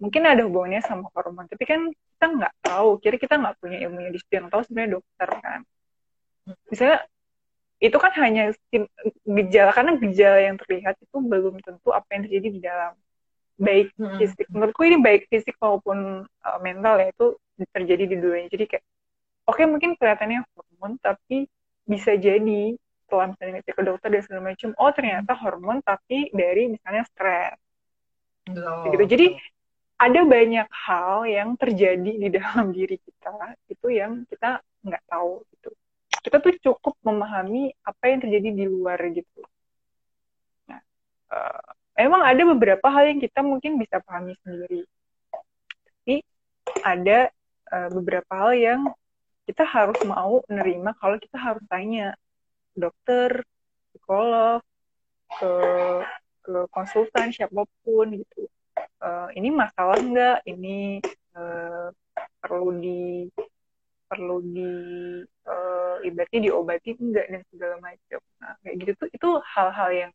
A: mungkin ada hubungannya sama hormon. Tapi kan kita nggak tahu kira kita nggak punya ilmunya di situ. Yang tahu sebenarnya dokter kan. Misalnya itu kan hanya gejala karena gejala yang terlihat itu belum tentu apa yang terjadi di dalam. Baik hmm. fisik menurutku ini baik fisik maupun uh, mental ya itu terjadi di duanya jadi kayak oke okay, mungkin kelihatannya hormon tapi bisa jadi setelah misalnya ke dokter dan segala macam oh ternyata hormon tapi dari misalnya stres. Oh. gitu. Jadi ada banyak hal yang terjadi di dalam diri kita itu yang kita nggak tahu gitu kita tuh cukup memahami apa yang terjadi di luar gitu. Nah, uh, emang ada beberapa hal yang kita mungkin bisa pahami sendiri, tapi ada uh, beberapa hal yang kita harus mau menerima kalau kita harus tanya dokter, psikolog, ke ke konsultan siapa pun gitu. Uh, ini masalah nggak? Ini uh, perlu di perlu di uh, ibaratnya diobati enggak dan segala macam nah kayak gitu tuh itu hal-hal yang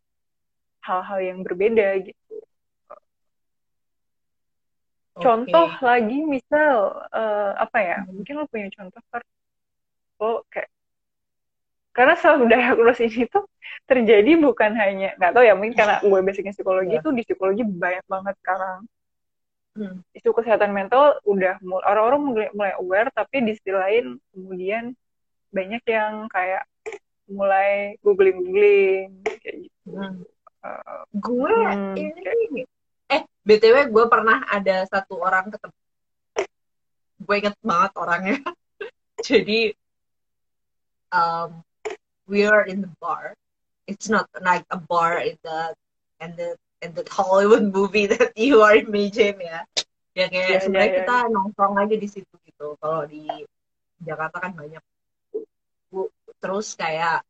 A: hal-hal yang berbeda gitu okay. contoh lagi misal uh, apa ya hmm. mungkin lo punya contoh kan lo kayak karena self diagnosis ini tuh terjadi bukan hanya nggak tahu ya mungkin karena gue basicnya psikologi itu iya. di psikologi banyak banget sekarang hmm. isu kesehatan mental udah orang-orang mulai, mulai aware tapi di sisi lain kemudian banyak yang kayak mulai googling googling kayak gitu. Hmm.
B: uh, gue hmm, ini kayak... eh btw gue pernah ada satu orang ketemu. Gue inget banget orangnya. Jadi um, we are in the bar. It's not like a bar in the and the the Hollywood movie that you are imagine ya ya kayak yeah, sebenarnya yeah, kita nongkrong aja di situ gitu kalau di Jakarta kan banyak bu terus kayak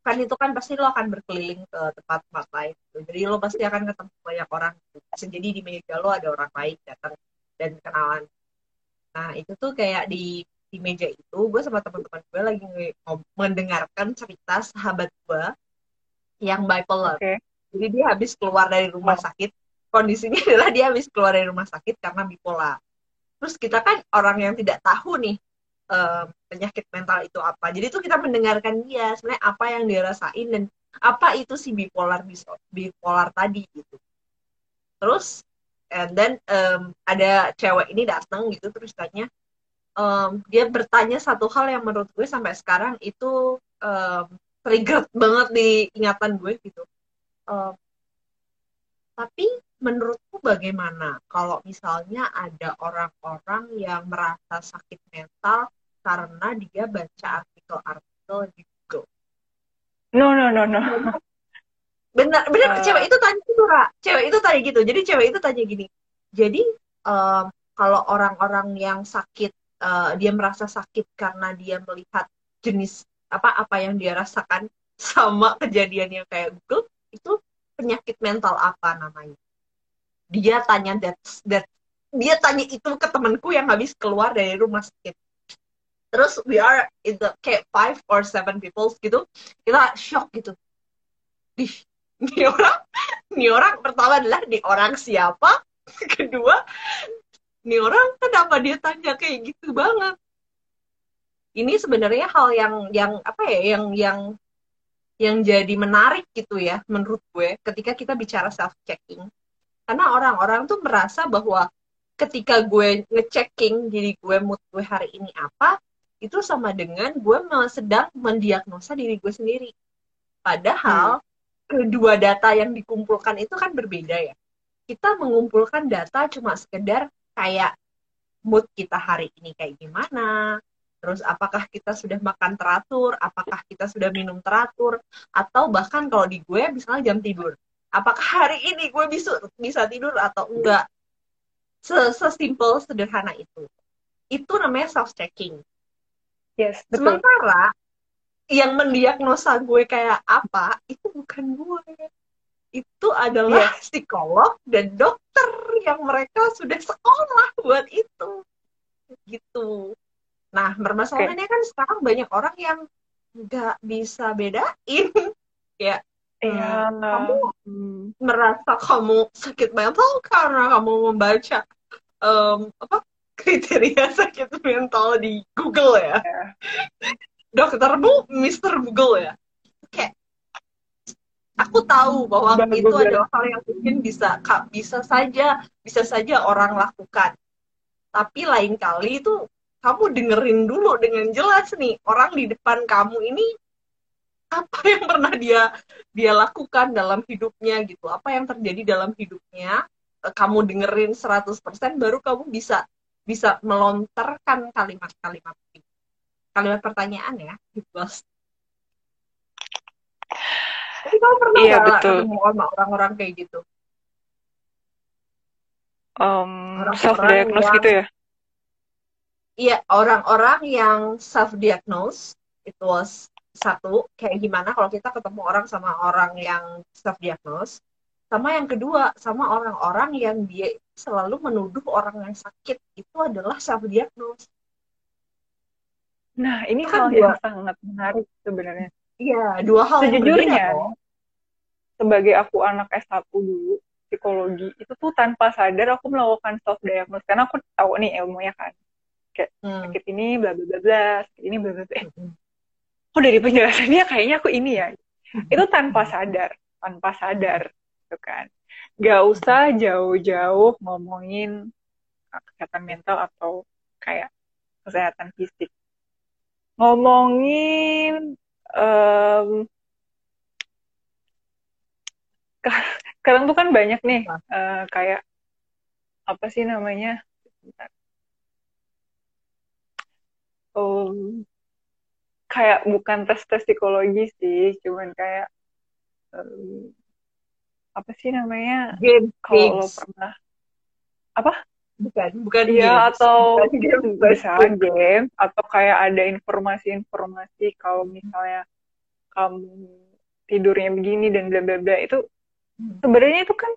B: kan itu kan pasti lo akan berkeliling ke tempat-tempat lain gitu. jadi lo pasti akan ketemu banyak orang gitu. jadi di meja lo ada orang lain datang dan kenalan nah itu tuh kayak di di meja itu gue sama teman-teman gue lagi mendengarkan cerita sahabat gue yang bipolar okay. Jadi dia habis keluar dari rumah oh. sakit. Kondisinya adalah dia habis keluar dari rumah sakit karena bipolar. terus kita kan orang yang tidak tahu nih uh, penyakit mental itu apa jadi tuh kita mendengarkan dia sebenarnya apa yang dia rasain dan apa itu si bipolar bipolar tadi gitu terus and then um, ada cewek ini datang gitu terus tanya um, dia bertanya satu hal yang menurut gue sampai sekarang itu um, trigger banget di ingatan gue gitu tapi menurutku bagaimana kalau misalnya ada orang-orang yang merasa sakit mental karena dia baca artikel-artikel di Google?
A: No, no, no, no.
B: Benar, benar. Uh... Cewek itu tanya gitu, Ra. Cewek itu tanya gitu. Jadi cewek itu tanya gini. Jadi um, kalau orang-orang yang sakit, uh, dia merasa sakit karena dia melihat jenis apa apa yang dia rasakan sama kejadian yang kayak Google, itu penyakit mental apa namanya? dia tanya that that dia tanya itu ke temanku yang habis keluar dari rumah sakit. Terus we are in the kayak five or seven people gitu kita shock gitu. Di ini orang ini orang pertama adalah di orang siapa? Kedua ini orang kenapa dia tanya kayak gitu banget? Ini sebenarnya hal yang yang apa ya yang yang yang jadi menarik gitu ya menurut gue ketika kita bicara self checking karena orang-orang tuh merasa bahwa ketika gue ngechecking diri gue mood gue hari ini apa itu sama dengan gue sedang mendiagnosa diri gue sendiri. Padahal hmm. kedua data yang dikumpulkan itu kan berbeda ya. Kita mengumpulkan data cuma sekedar kayak mood kita hari ini kayak gimana terus apakah kita sudah makan teratur? Apakah kita sudah minum teratur? Atau bahkan kalau di gue misalnya jam tidur. Apakah hari ini gue bisa bisa tidur atau enggak? Sesimpel sederhana itu. Itu namanya self checking
A: yes betul.
B: sementara yang mendiagnosa gue kayak apa itu bukan gue. Itu adalah yes. psikolog dan dokter yang mereka sudah sekolah buat itu. Gitu nah permasalahannya okay. kan sekarang banyak orang yang nggak bisa bedain ya
A: Iya.
B: Hmm, kamu merasa kamu sakit mental karena kamu membaca um, apa kriteria sakit mental di Google ya. Yeah. Doktermu Mister Google ya. Kayak aku tahu bahwa Dan itu Google. adalah hal yang mungkin bisa bisa saja bisa saja orang lakukan. Tapi lain kali itu kamu dengerin dulu dengan jelas nih orang di depan kamu ini apa yang pernah dia dia lakukan dalam hidupnya gitu. Apa yang terjadi dalam hidupnya eh, kamu dengerin 100% baru kamu bisa bisa melontarkan kalimat-kalimat ini. Kalimat pertanyaan ya gitu tapi kamu pernah
A: iya, betul.
B: ketemu sama orang-orang kayak gitu?
A: Um, self diagnose gitu ya
B: iya orang-orang yang self diagnose itu was satu kayak gimana kalau kita ketemu orang sama orang yang self diagnose sama yang kedua sama orang-orang yang dia selalu menuduh orang yang sakit itu adalah self diagnose
A: nah ini kan hal yang sangat menarik sebenarnya.
B: Iya dua hal
A: sejujurnya yang sebagai aku anak S1 dulu psikologi itu tuh tanpa sadar aku melakukan self diagnose karena aku tahu nih ilmunya kan kayak hmm. sakit ini bla bla bla bla sakit ini bla bla bla. Hmm. oh dari penjelasannya kayaknya aku ini ya? Itu tanpa sadar tanpa sadar gitu kan. Gak usah jauh-jauh ngomongin kesehatan mental atau kayak kesehatan fisik. Ngomongin um, sekarang tuh kan banyak nih uh, kayak apa sih namanya um, kayak bukan tes tes psikologi sih cuman kayak um, apa sih namanya? Kalau lo pernah apa?
B: Bukan bukan
A: iya atau game. bisa game atau kayak ada informasi-informasi kalau misalnya kamu tidurnya begini dan bla bla bla itu hmm. sebenarnya itu kan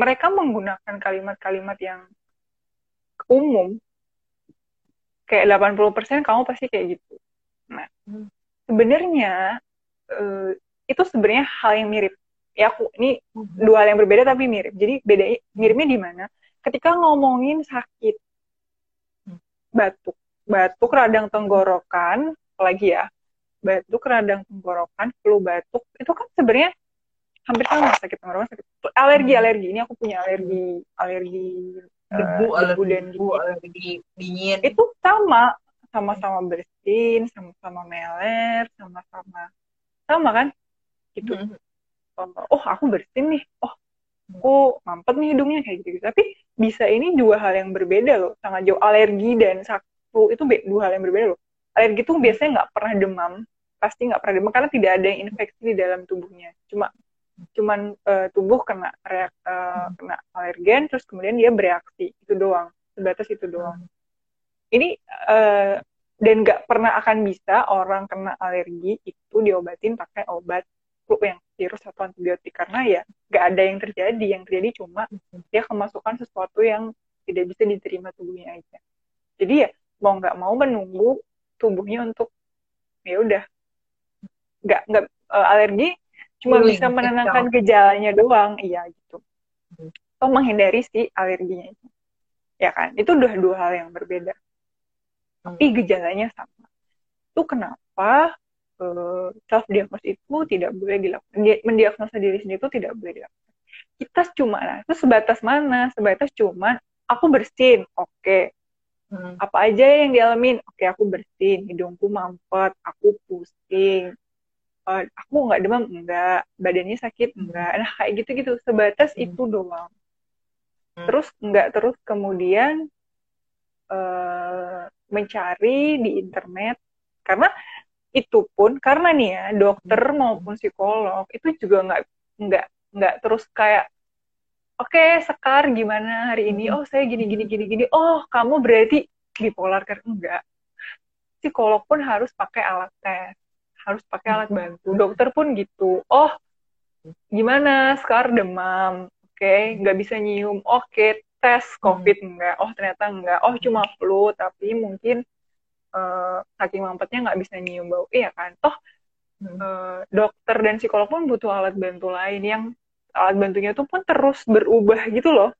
A: mereka menggunakan kalimat-kalimat yang umum kayak 80% kamu pasti kayak gitu Nah, sebenarnya uh, itu sebenarnya hal yang mirip. Ya aku ini dua hal yang berbeda tapi mirip. Jadi beda miripnya di mana? Ketika ngomongin sakit, batuk batuk radang tenggorokan apalagi ya batuk radang tenggorokan flu batuk itu kan sebenarnya hampir sama sakit tenggorokan sakit alergi
B: Hmm.
A: alergi ini aku punya alergi alergi eh,
B: debu
A: debu
B: alergi
A: dan
B: debu alergi dingin.
A: Itu sama sama-sama bersin sama-sama meler sama-sama sama kan? Gitu.
B: Hmm.
A: oh aku bersin nih. Oh aku mampet nih hidungnya kayak gitu, tapi bisa ini dua hal yang berbeda loh. Sangat jauh. Alergi dan sakit itu dua hal yang berbeda loh. Alergi itu biasanya nggak pernah demam. Pasti nggak pernah demam karena tidak ada yang infeksi di dalam tubuhnya. Cuma cuman eh, tubuh kena reak, eh, kena alergen terus kemudian dia bereaksi. Itu doang. Sebatas itu doang. Ini eh, dan nggak pernah akan bisa orang kena alergi itu diobatin pakai obat flu yang virus atau antibiotik. Karena ya nggak ada yang terjadi. Yang terjadi cuma dia kemasukan sesuatu yang tidak bisa diterima tubuhnya aja. Jadi ya mau nggak mau menunggu tubuhnya untuk ya udah. Nggak nggak eh, alergi cuma
B: Healing,
A: bisa menenangkan gejalanya doang. Iya gitu. Atau menghindari si alerginya itu. Ya kan? Itu udah dua hal yang berbeda. Tapi gejalanya sama. Itu kenapa self diagnosis itu tidak boleh dilakukan? Dia- mendiagnosa diri sendiri itu tidak boleh dilakukan. Kita cuma nah itu sebatas mana? Sebatas cuma aku bersin oke.
B: Hmm.
A: apa aja yang dialamin? Oke aku bersin hidungku mampet aku pusing Eh, aku nggak demam enggak badannya sakit enggak nah kayak gitu gitu sebatas
B: Hmm.
A: itu doang.
B: Hmm.
A: terus nggak terus kemudian eh, mencari di internet. Karena itu pun karena nih ya dokter
B: Hmm.
A: maupun psikolog itu juga nggak nggak nggak terus kayak oke sekar gimana hari ini?
B: Hmm.
A: oh saya gini gini gini gini. Oh kamu berarti bipolar? Kan enggak. Psikolog pun harus pakai alat tes harus pakai alat bantu. Dokter pun gitu oh gimana? Sekar demam. Oke nggak bisa nyium. Oke tes covid enggak oh ternyata enggak oh cuma flu tapi mungkin eh, saking mampetnya nggak bisa nyium bau. Iya kan? Toh eh, dokter dan psikolog pun butuh alat bantu lain yang alat bantunya tuh pun terus berubah gitu loh.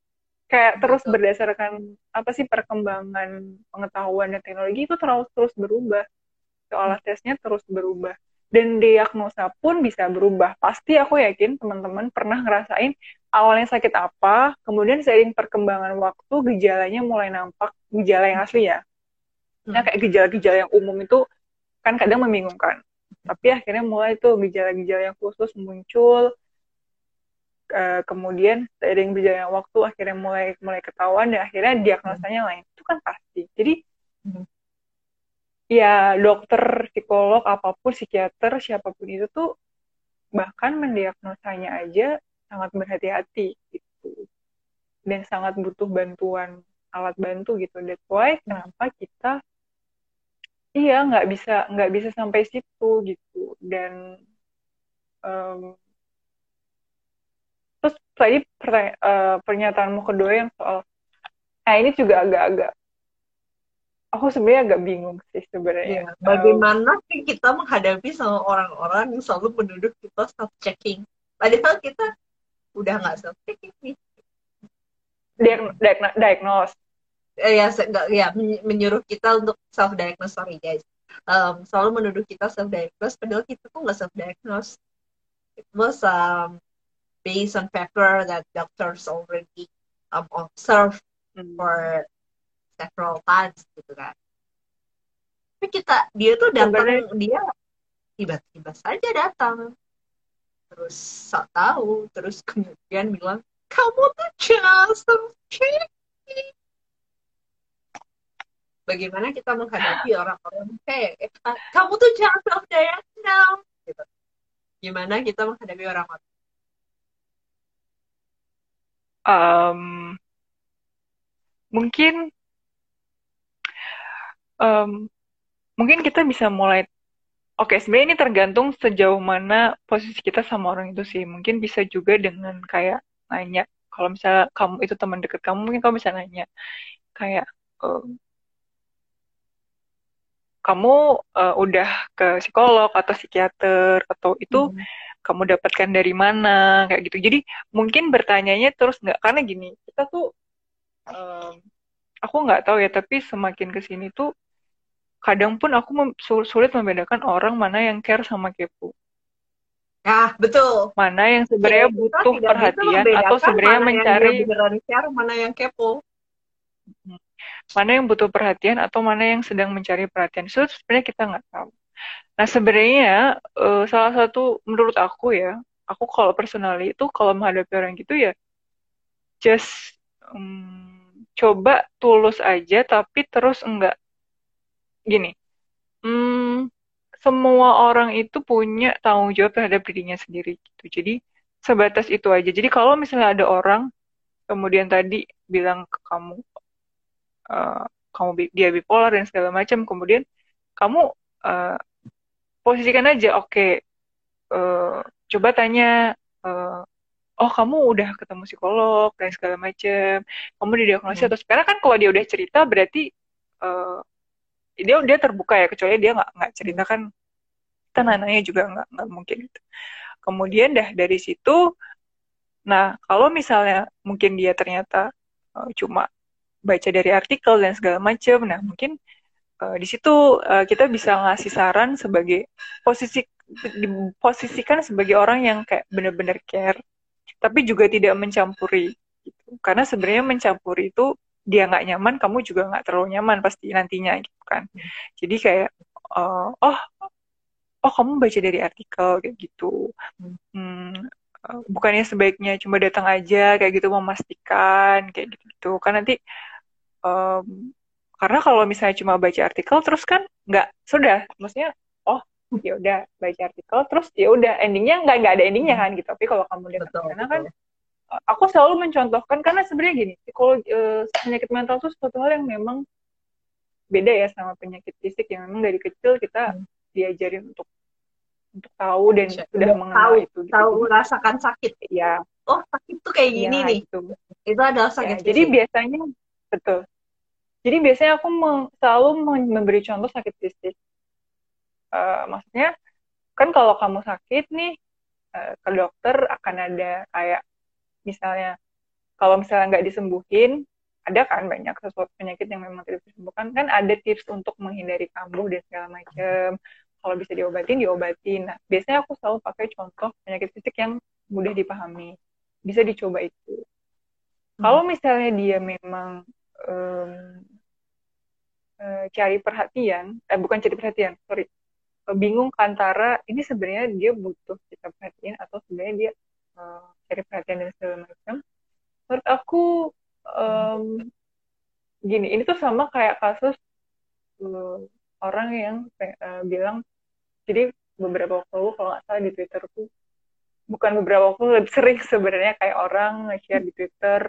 A: Kayak terus berdasarkan apa sih perkembangan pengetahuan dan teknologi itu terus terus berubah So, alat tesnya terus berubah dan diagnosa pun bisa berubah pasti aku yakin teman-teman pernah ngerasain awalnya sakit apa kemudian seiring perkembangan waktu gejalanya mulai nampak gejala yang asli ya Nah, kayak gejala-gejala yang umum itu kan kadang membingungkan. Tapi akhirnya mulai tuh gejala-gejala yang khusus muncul. Eh, kemudian seiring berjalannya waktu akhirnya mulai mulai ketahuan dan akhirnya diagnosanya lain. Itu kan pasti. Jadi
B: Hmm.
A: Ya dokter, psikolog, apa pun psikiater, siapa pun itu tuh bahkan mendiagnosanya aja sangat berhati-hati gitu. Dan sangat butuh bantuan alat bantu gitu. That's why kenapa kita iya nggak bisa nggak bisa sampai situ gitu dan em, terus tadi eh, pernyataanmu kedua yang soal nah ini juga agak-agak aku sebenarnya agak bingung sih sebenarnya
B: Iya, Bagaimana sih kita menghadapi sama orang-orang yang selalu menuduh kita self checking? Padahal kita udah nggak self checking nih.
A: Diag- diagno- diagnose
B: Eh, ya, ya men- menyuruh kita untuk self diagnose sorry guys. Um, selalu menuduh kita self diagnose, padahal kita tuh nggak self diagnose. It was um, based on paper that doctors already um, observed
A: Hmm.
B: for several times gitu kan. Tapi kita dia tuh datang dia tiba-tiba saja datang. Terus sok tahu terus kemudian bilang kamu tuh just bagaimana kita menghadapi orang-orang kayak eh, kamu tuh jangan self diagnose gitu. Gimana kita menghadapi orang-orang?
A: Em, mungkin em, mungkin kita bisa mulai Oke, sebenarnya ini tergantung sejauh mana posisi kita sama orang itu sih. Mungkin bisa juga dengan kayak nanya, kalau misalnya kamu itu teman dekat kamu, mungkin kamu bisa nanya kayak em, kamu eh, udah ke psikolog atau psikiater atau itu
B: Hmm.
A: kamu dapatkan dari mana kayak gitu. Jadi mungkin bertanyanya terus nggak karena gini, kita tuh em, aku nggak tahu ya tapi semakin ke sini tuh kadang pun aku mem sulit membedakan orang mana yang care sama kepo
B: Nah, betul.
A: Mana yang sebenarnya butuh perhatian atau sebenarnya mencari
B: yang beneran care, mana yang kepo.
A: Mana yang butuh perhatian atau mana yang sedang mencari perhatian. Itu sebenarnya kita nggak tahu. Nah, sebenarnya uh, salah satu menurut aku ya, aku kalau personally itu kalau menghadapi orang gitu ya just um, coba tulus aja tapi terus enggak gini. Hmm, semua orang itu punya tanggung jawab terhadap dirinya sendiri gitu. Jadi sebatas itu aja. Jadi kalau misalnya ada orang kemudian tadi bilang ke kamu uh, kamu dia bipolar dan segala macam, kemudian kamu uh, posisikan aja, oke, okay, uh, coba tanya, uh, oh kamu udah ketemu psikolog dan segala macam, kamu didiagnosis hmm. atau sekarang kan kalau dia udah cerita berarti uh, dia dia terbuka ya kecuali dia nggak nggak cerita kan kita nanya juga nggak nggak mungkin gitu. kemudian dah dari situ nah kalau misalnya mungkin dia ternyata uh, cuma baca dari artikel dan segala macam nah mungkin uh, di situ uh, kita bisa ngasih saran sebagai posisi diposisikan sebagai orang yang kayak benar-benar care tapi juga tidak mencampuri gitu. karena sebenarnya mencampuri itu dia nggak nyaman kamu juga nggak terlalu nyaman pasti nantinya gitu kan. Jadi kayak uh, oh oh kamu baca dari artikel kayak gitu. Hmm, uh, bukannya sebaiknya cuma datang aja kayak gitu memastikan kayak gitu gitu kan nanti um, karena kalau misalnya cuma baca artikel terus kan nggak sudah. Maksudnya oh ya udah baca artikel terus ya udah endingnya nggak nggak ada endingnya kan gitu. Tapi kalau kamu datang ke sana kan aku selalu mencontohkan karena sebenarnya gini psikologi uh, penyakit mental itu sesuatu hal yang memang beda ya sama penyakit fisik yang memang dari kecil kita hmm. diajarin untuk untuk tahu dan Siap. sudah mengenal
B: tahu,
A: itu gitu.
B: tahu merasakan sakit
A: ya
B: oh sakit tuh kayak gini ya, nih itu. itu adalah ya, sakit
A: ya, jadi biasanya betul jadi biasanya aku selalu memberi contoh sakit fisik uh, maksudnya kan kalau kamu sakit nih uh, ke dokter akan ada kayak misalnya kalau misalnya nggak disembuhin ada kan banyak sesuatu penyakit yang memang tidak disembuhkan. Kan ada tips untuk menghindari kambuh dan segala macam kalau bisa diobatin diobatin. Nah biasanya aku selalu pakai contoh penyakit fisik yang mudah dipahami. Bisa dicoba itu. Hmm. kalau misalnya dia memang um, uh, cari perhatian eh bukan cari perhatian sorry. Bingung antara ini sebenarnya dia butuh kita perhatiin atau sebenarnya dia uh, cari perhatian dan segala macam. Menurut aku um, gini ini tuh sama kayak kasus uh, orang yang uh, bilang jadi beberapa waktu lalu kalau nggak salah di Twitter tuh bukan beberapa waktu lebih sering sebenarnya kayak orang nge-share di Twitter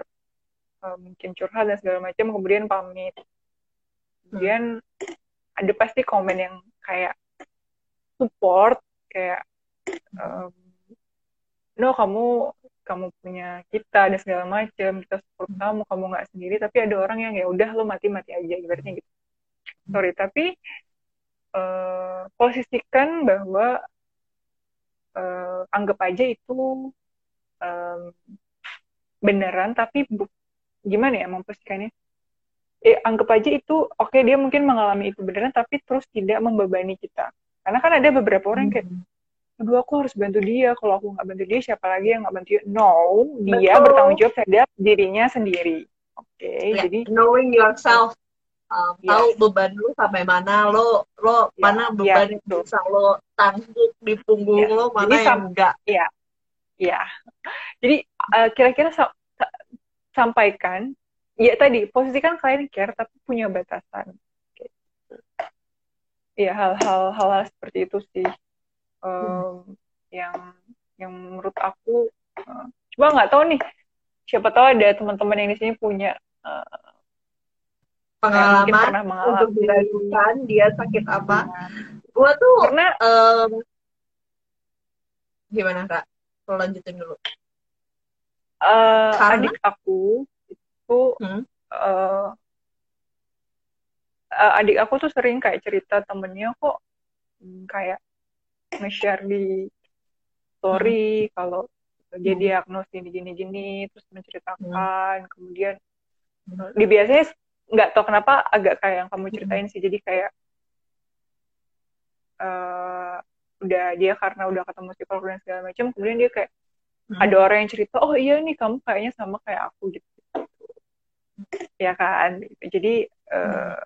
A: uh, mungkin curhat dan segala macam kemudian pamit. Kemudian ada pasti komen yang kayak support kayak um, no kamu kamu punya kita dan segala macam kita support kamu kamu nggak sendiri tapi ada orang yang ya udah lo mati mati aja ibaratnya gitu. Sorry tapi uh, posisikan bahwa uh, anggap aja itu um, beneran tapi bu gimana ya memposisikannya? Eh, anggap aja itu oke okay, dia mungkin mengalami itu beneran tapi terus tidak membebani kita. Karena kan ada beberapa orang yang kayak aduh aku harus bantu dia kalau aku nggak bantu dia siapa lagi yang nggak bantu dia no dia Betul. bertanggung jawab terhadap dirinya sendiri oke okay,
B: yeah. jadi knowing yourself um, yes. tahu beban lu sampai mana lo lo yeah. mana beban yeah, yang bisa lo tanggung di punggung yeah. lo mana jadi, yang enggak
A: ya ya jadi uh, kira-kira sa sa sampaikan ya tadi posisikan kalian care tapi punya batasan Iya hal-hal hal-hal seperti itu sih um, yang yang menurut aku uh, coba nggak tahu nih siapa tahu ada teman-teman yang di sini punya uh,
B: pengalaman untuk diragukan dia sakit apa. Gue tuh
A: karena um,
B: gimana kak? Lo lanjutin dulu.
A: Uh, adik aku itu hmm? uh, adik aku tuh sering kayak cerita temennya kok hmm, kayak nge-share di story hmm. kalau dia diagnosis ini gini-gini terus menceritakan hmm. kemudian hmm. di biasanya nggak tahu kenapa agak kayak yang kamu ceritain sih jadi kayak uh, udah dia karena udah ketemu psikolog dan segala macam kemudian dia kayak hmm. ada orang yang cerita oh iya nih kamu kayaknya sama kayak aku gitu ya kan jadi uh,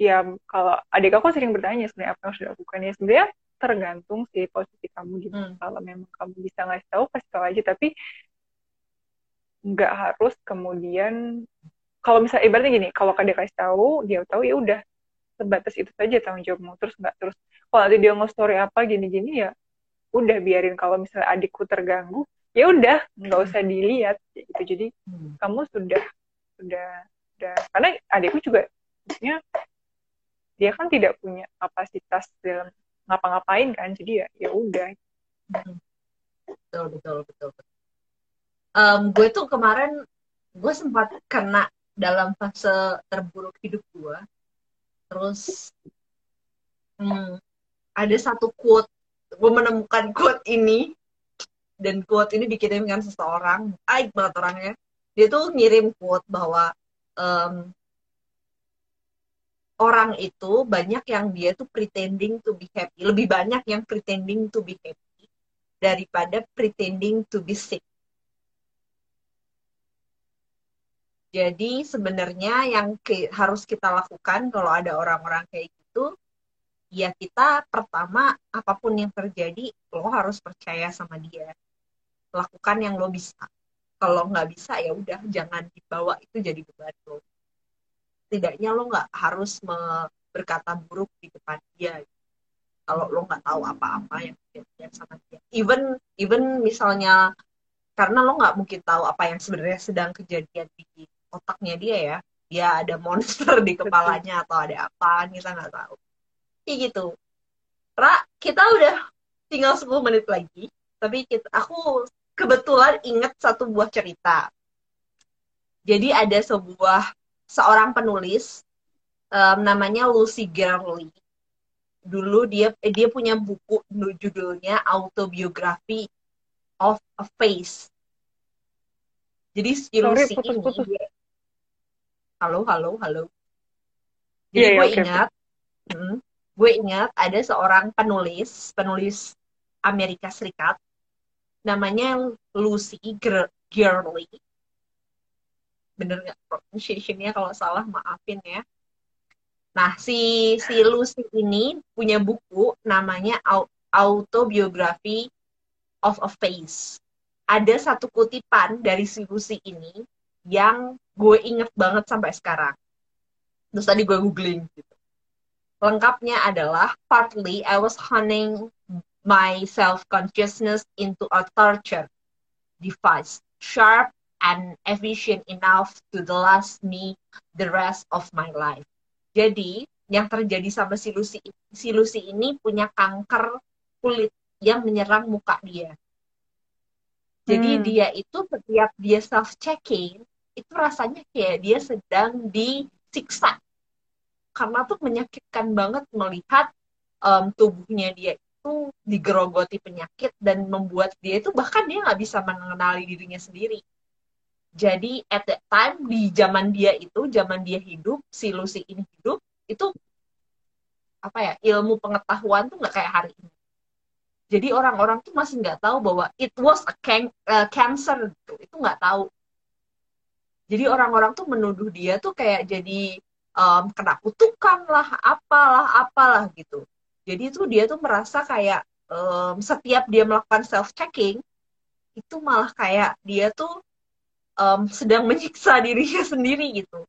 A: ya kalau adik aku sering bertanya sebenarnya apa yang harus dilakukan ya sebenarnya tergantung sih posisi kamu gitu. Hmm. kalau memang kamu bisa ngasih tahu kasih tahu aja. Tapi nggak harus kemudian kalau misalnya ibaratnya gini kalau dia kasih tahu dia tahu ya udah. Sebatas itu saja tanggung jawabmu. Terus nggak terus kalau nanti dia nge-story apa gini-gini ya udah biarin. Kalau misalnya adikku terganggu ya udah nggak usah dilihat gitu. Jadi hmm. kamu sudah sudah sudah. Karena adikku juga maksudnya dia kan tidak punya kapasitas dalam ngapa-ngapain kan jadi ya ya udah.
B: Betul betul betul, betul. Um, gue tuh kemarin gue sempat kena dalam fase terburuk hidup gue. Terus hmm, ada satu quote gue menemukan quote ini. Dan quote ini dikirimkan seseorang baik banget orangnya. Dia tuh ngirim quote bahwa um, orang itu banyak yang dia tuh pretending to be happy lebih banyak yang pretending to be happy daripada pretending to be sick Jadi sebenarnya yang ke, harus kita lakukan kalau ada orang-orang kayak gitu, ya kita pertama apa pun yang terjadi lo harus percaya sama dia. Lakukan yang lo bisa. Kalau nggak bisa ya udah jangan dibawa itu jadi beban lo. Tidaknya lo nggak harus berkata buruk di depan dia. Kalau lo nggak tahu apa-apa yang terjadi sama dia. Even even misalnya karena lo nggak mungkin tahu apa yang sebenarnya sedang kejadian di otaknya dia ya. Dia ada monster di kepalanya atau ada apa kita nggak tahu. Kayak gitu. Ra kita udah tinggal 10 menit lagi tapi kita aku kebetulan inget satu buah cerita. Jadi ada sebuah seorang penulis um, namanya Lucy Gurley dulu dia eh, dia punya buku judulnya Autobiography of a Face jadi si Lucy putus, putus. ini halo halo halo jadi yeah, gue okay. ingat hmm, gue ingat ada seorang penulis penulis Amerika Serikat namanya Lucy Gurley bener nggak pronunciationnya kalau salah maafin ya nah si si Lucy ini punya buku namanya Autobiography of a Face ada satu kutipan dari si Lucy ini yang gue inget banget sampai sekarang. Terus tadi gue googling gitu. Lengkapnya adalah partly I was honing my self-consciousness into a torture device, sharp and efficient enough to last me the rest of my life. Jadi, yang terjadi sama si Lucy, si Lucy ini punya kanker kulit yang menyerang muka dia. Jadi hmm. dia itu setiap dia self checking itu rasanya kayak dia sedang disiksa karena tuh menyakitkan banget melihat um, tubuhnya dia itu digerogoti penyakit dan membuat dia itu bahkan dia nggak bisa mengenali dirinya sendiri jadi at that time di zaman dia itu zaman dia hidup si Lucy ini hidup itu apa ya ilmu pengetahuan tuh nggak kayak hari ini. Jadi orang-orang tuh masih nggak tahu bahwa it was a can uh, cancer gitu. Itu nggak tahu. Jadi orang-orang tuh menuduh dia tuh kayak jadi um, kena kutukan lah apalah apalah gitu. Jadi tuh dia tuh merasa kayak um, setiap dia melakukan self checking itu malah kayak dia tuh um, sedang menyiksa dirinya sendiri gitu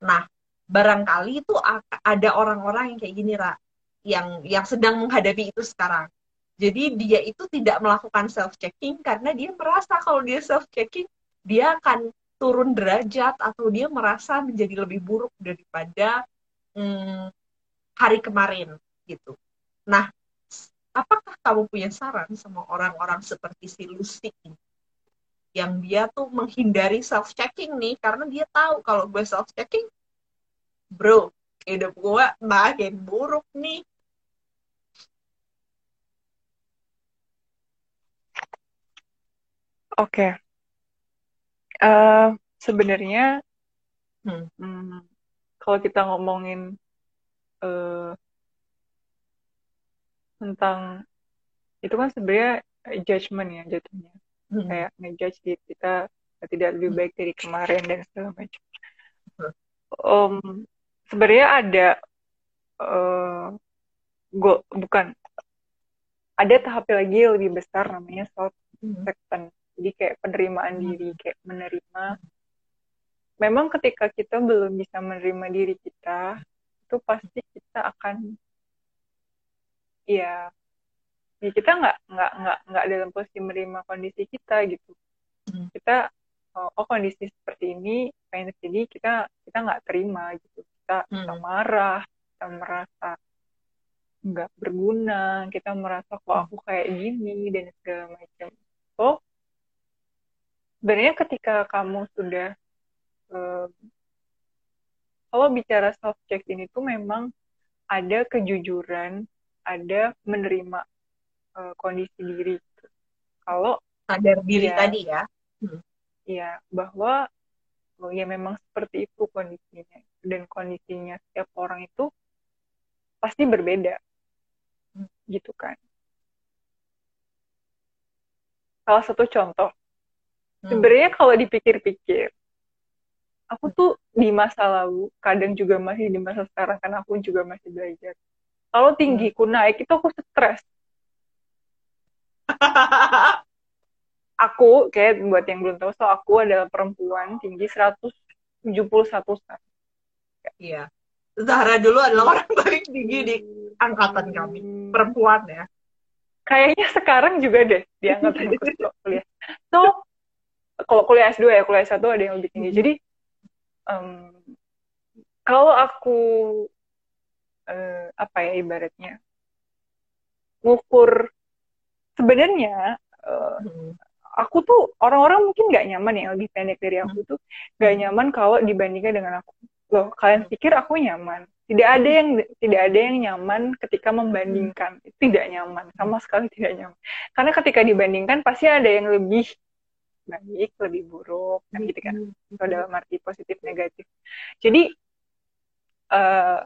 B: nah barangkali itu ada orang-orang yang kayak gini Ra yang yang sedang menghadapi itu sekarang jadi dia itu tidak melakukan self checking karena dia merasa kalau dia self checking dia akan turun derajat atau dia merasa menjadi lebih buruk daripada hmm, hari kemarin gitu. Nah, apakah kamu punya saran sama orang-orang seperti si Lucy ini? Yang dia tuh menghindari self checking nih karena dia tahu kalau gue self checking, bro, hidup gue makin buruk nih.
A: Oke, okay uh, sebenarnya hmm. Hmm, kalau kita ngomongin uh, tentang itu kan sebenarnya judgment ya jatuhnya hmm. kayak ngejudge diri kita tidak lebih baik dari kemarin dan segala macam. Um, sebenarnya ada uh, go, bukan ada tahap lagi yang lebih besar namanya self acceptance. Jadi kayak penerimaan hmm. diri kayak menerima. Memang ketika kita belum bisa menerima diri kita itu pasti kita akan ya ya kita nggak nggak nggak nggak dalam posisi menerima kondisi kita gitu hmm. kita oh, oh kondisi seperti ini pengen jadi kita kita nggak terima gitu kita hmm. kita marah kita merasa nggak berguna kita merasa kok aku kayak gini dan segala macam so sebenarnya ketika kamu sudah um, kalau bicara self check ini tuh memang ada kejujuran ada menerima uh, kondisi diri gitu. kalau
B: sadar diri ya, tadi ya.
A: Hmm. ya bahwa oh, ya memang seperti itu kondisinya. Dan kondisinya setiap orang itu pasti berbeda. Gitu kan. Salah satu contoh. Hmm. sebenarnya kalau dipikir-pikir aku tuh di masa lalu kadang juga masih di masa sekarang karena aku juga masih belajar. Kalau tinggiku naik itu aku stres aku kayak buat yang belum tahu so aku adalah perempuan tinggi 171 cm.
B: Iya. Zahra dulu adalah orang paling tinggi di angkatan kami. Perempuan ya.
A: Kayaknya sekarang juga deh di angkatan kuliah. So kalau kuliah S2 ya kuliah S1 ada yang lebih tinggi. Jadi um, kalau aku uh, apa ya ibaratnya ngukur sebenarnya uh, aku tuh orang-orang mungkin nggak nyaman yang lebih pendek dari aku tuh nggak nyaman kalau dibandingkan dengan aku. Loh kalian pikir aku nyaman? Tidak ada yang tidak ada yang nyaman ketika membandingkan. Tidak nyaman sama sekali tidak nyaman. Karena ketika dibandingkan pasti ada yang lebih baik lebih buruk kan gitu kan? Atau dalam arti positif negatif. Jadi uh,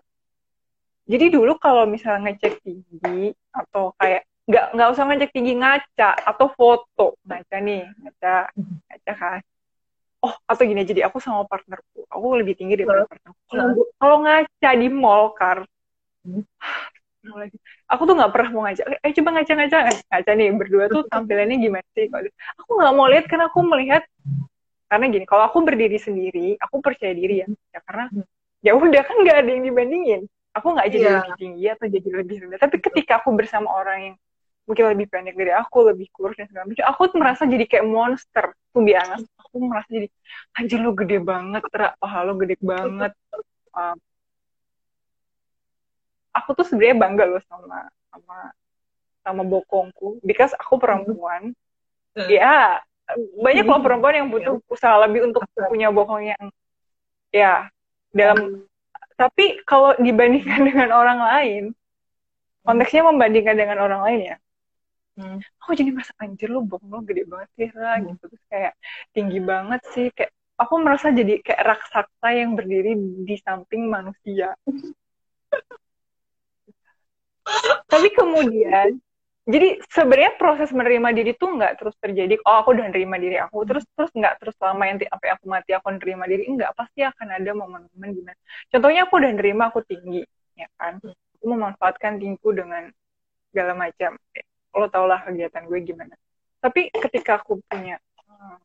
A: jadi dulu kalau misalnya ngecek tinggi atau kayak nggak nggak usah ngecek tinggi ngaca atau foto. Ngaca nih ngaca ngaca kan. Oh atau gini jadi aku sama partnerku. Aku lebih tinggi daripada partnerku. Kalau kalau ngaca di mall kar. Hmm. aku tuh nggak pernah mau ngaca. Eh coba ngaca ngaca ngaca nih berdua tuh tampilannya gimana sih aku nggak mau lihat karena aku melihat karena gini kalau aku berdiri sendiri aku percaya diri ya, ya karena hmm. ya udah kan nggak ada yang dibandingin. Aku nggak jadi yeah. lebih tinggi atau jadi lebih rendah. Tapi ketika aku bersama orang yang mungkin lebih pendek dari aku, lebih kurus dan segala macam. Aku tuh merasa jadi kayak monster, tuh biasa. Aku merasa jadi, anjir lu gede banget, terak paha lu gede banget. Um, aku tuh sebenarnya bangga loh sama sama sama bokongku, because aku perempuan. Hmm. Ya, banyak loh perempuan yang butuh usaha lebih untuk punya bokong yang ya dalam tapi kalau dibandingkan dengan orang lain konteksnya membandingkan dengan orang lain ya hmm. aku jadi merasa anjir lu bong lu gede banget sih lah hmm. gitu. Terus kayak tinggi banget sih kayak aku merasa jadi kayak raksasa yang berdiri di samping manusia. Tapi kemudian jadi sebenarnya proses menerima diri tuh nggak terus terjadi oh aku udah nerima diri aku terus terus nggak terus lama yang apa aku mati aku nerima diri enggak pasti akan ada momen-momen gimana contohnya aku udah nerima aku tinggi ya kan. Aku memanfaatkan tinggiku dengan segala macam lo tau lah kegiatan gue gimana. Tapi ketika aku punya hmm,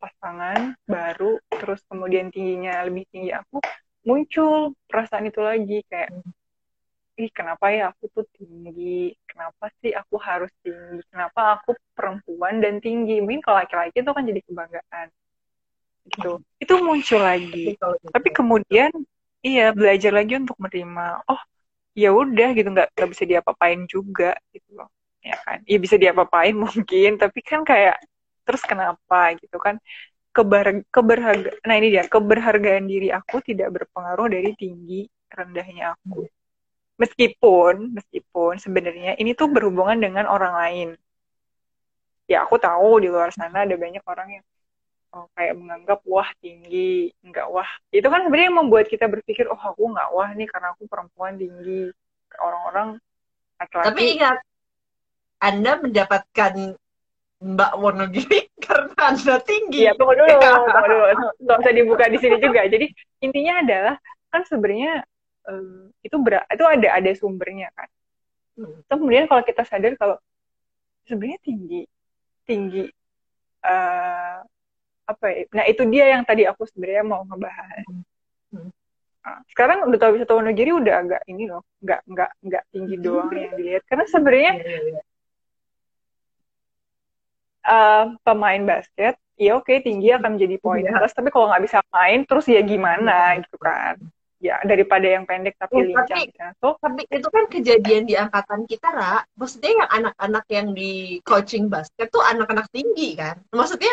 A: pasangan baru terus kemudian tingginya lebih tinggi aku muncul perasaan itu lagi kayak ih kenapa ya aku tuh tinggi? Kenapa sih aku harus tinggi? Kenapa aku perempuan dan tinggi? Mungkin kalau laki-laki itu kan jadi kebanggaan. Gitu. Itu muncul lagi. Tapi kemudian iya belajar lagi untuk menerima oh ya udah gitu. Nggak nggak bisa diapa-apain juga gitu loh ya kan? Ya bisa diapa-apain mungkin tapi kan kayak terus kenapa gitu kan? Kebar keberharga nah ini dia keberhargaan diri aku tidak berpengaruh dari tinggi rendahnya aku. Meskipun meskipun sebenarnya ini tuh berhubungan dengan orang lain. Ya aku tahu di luar sana ada banyak orang yang oh, kayak menganggap wah tinggi nggak wah. Itu kan sebenarnya membuat kita berpikir oh aku nggak wah nih karena aku perempuan tinggi. Orang-orang
B: tapi ingat anda mendapatkan Mbak Wonogiri karena Anda tinggi.
A: Iya, tunggu dulu, tunggu dulu. Nggak usah dibuka di sini juga. Jadi intinya adalah kan sebenarnya um, itu berat, itu ada ada sumbernya kan. Hmm. Kemudian kalau kita sadar kalau sebenarnya tinggi, tinggi uh, apa ya? Nah itu dia yang tadi aku sebenarnya mau ngebahas. Hmm. Nah, sekarang udah tahu bisa Wonogiri udah agak ini loh, nggak nggak nggak tinggi doang yang dilihat. Karena sebenarnya iya uh, pemain basket ya oke okay, tinggi akan menjadi poin yeah. plus tapi kalau nggak bisa main terus ya gimana gitu kan. Ya daripada yang pendek tapi ya, lincah
B: tapi, gitu. so, tapi itu kan kejadian di angkatan kita Ra. Maksudnya yang anak-anak yang di coaching basket tuh anak-anak tinggi kan? Maksudnya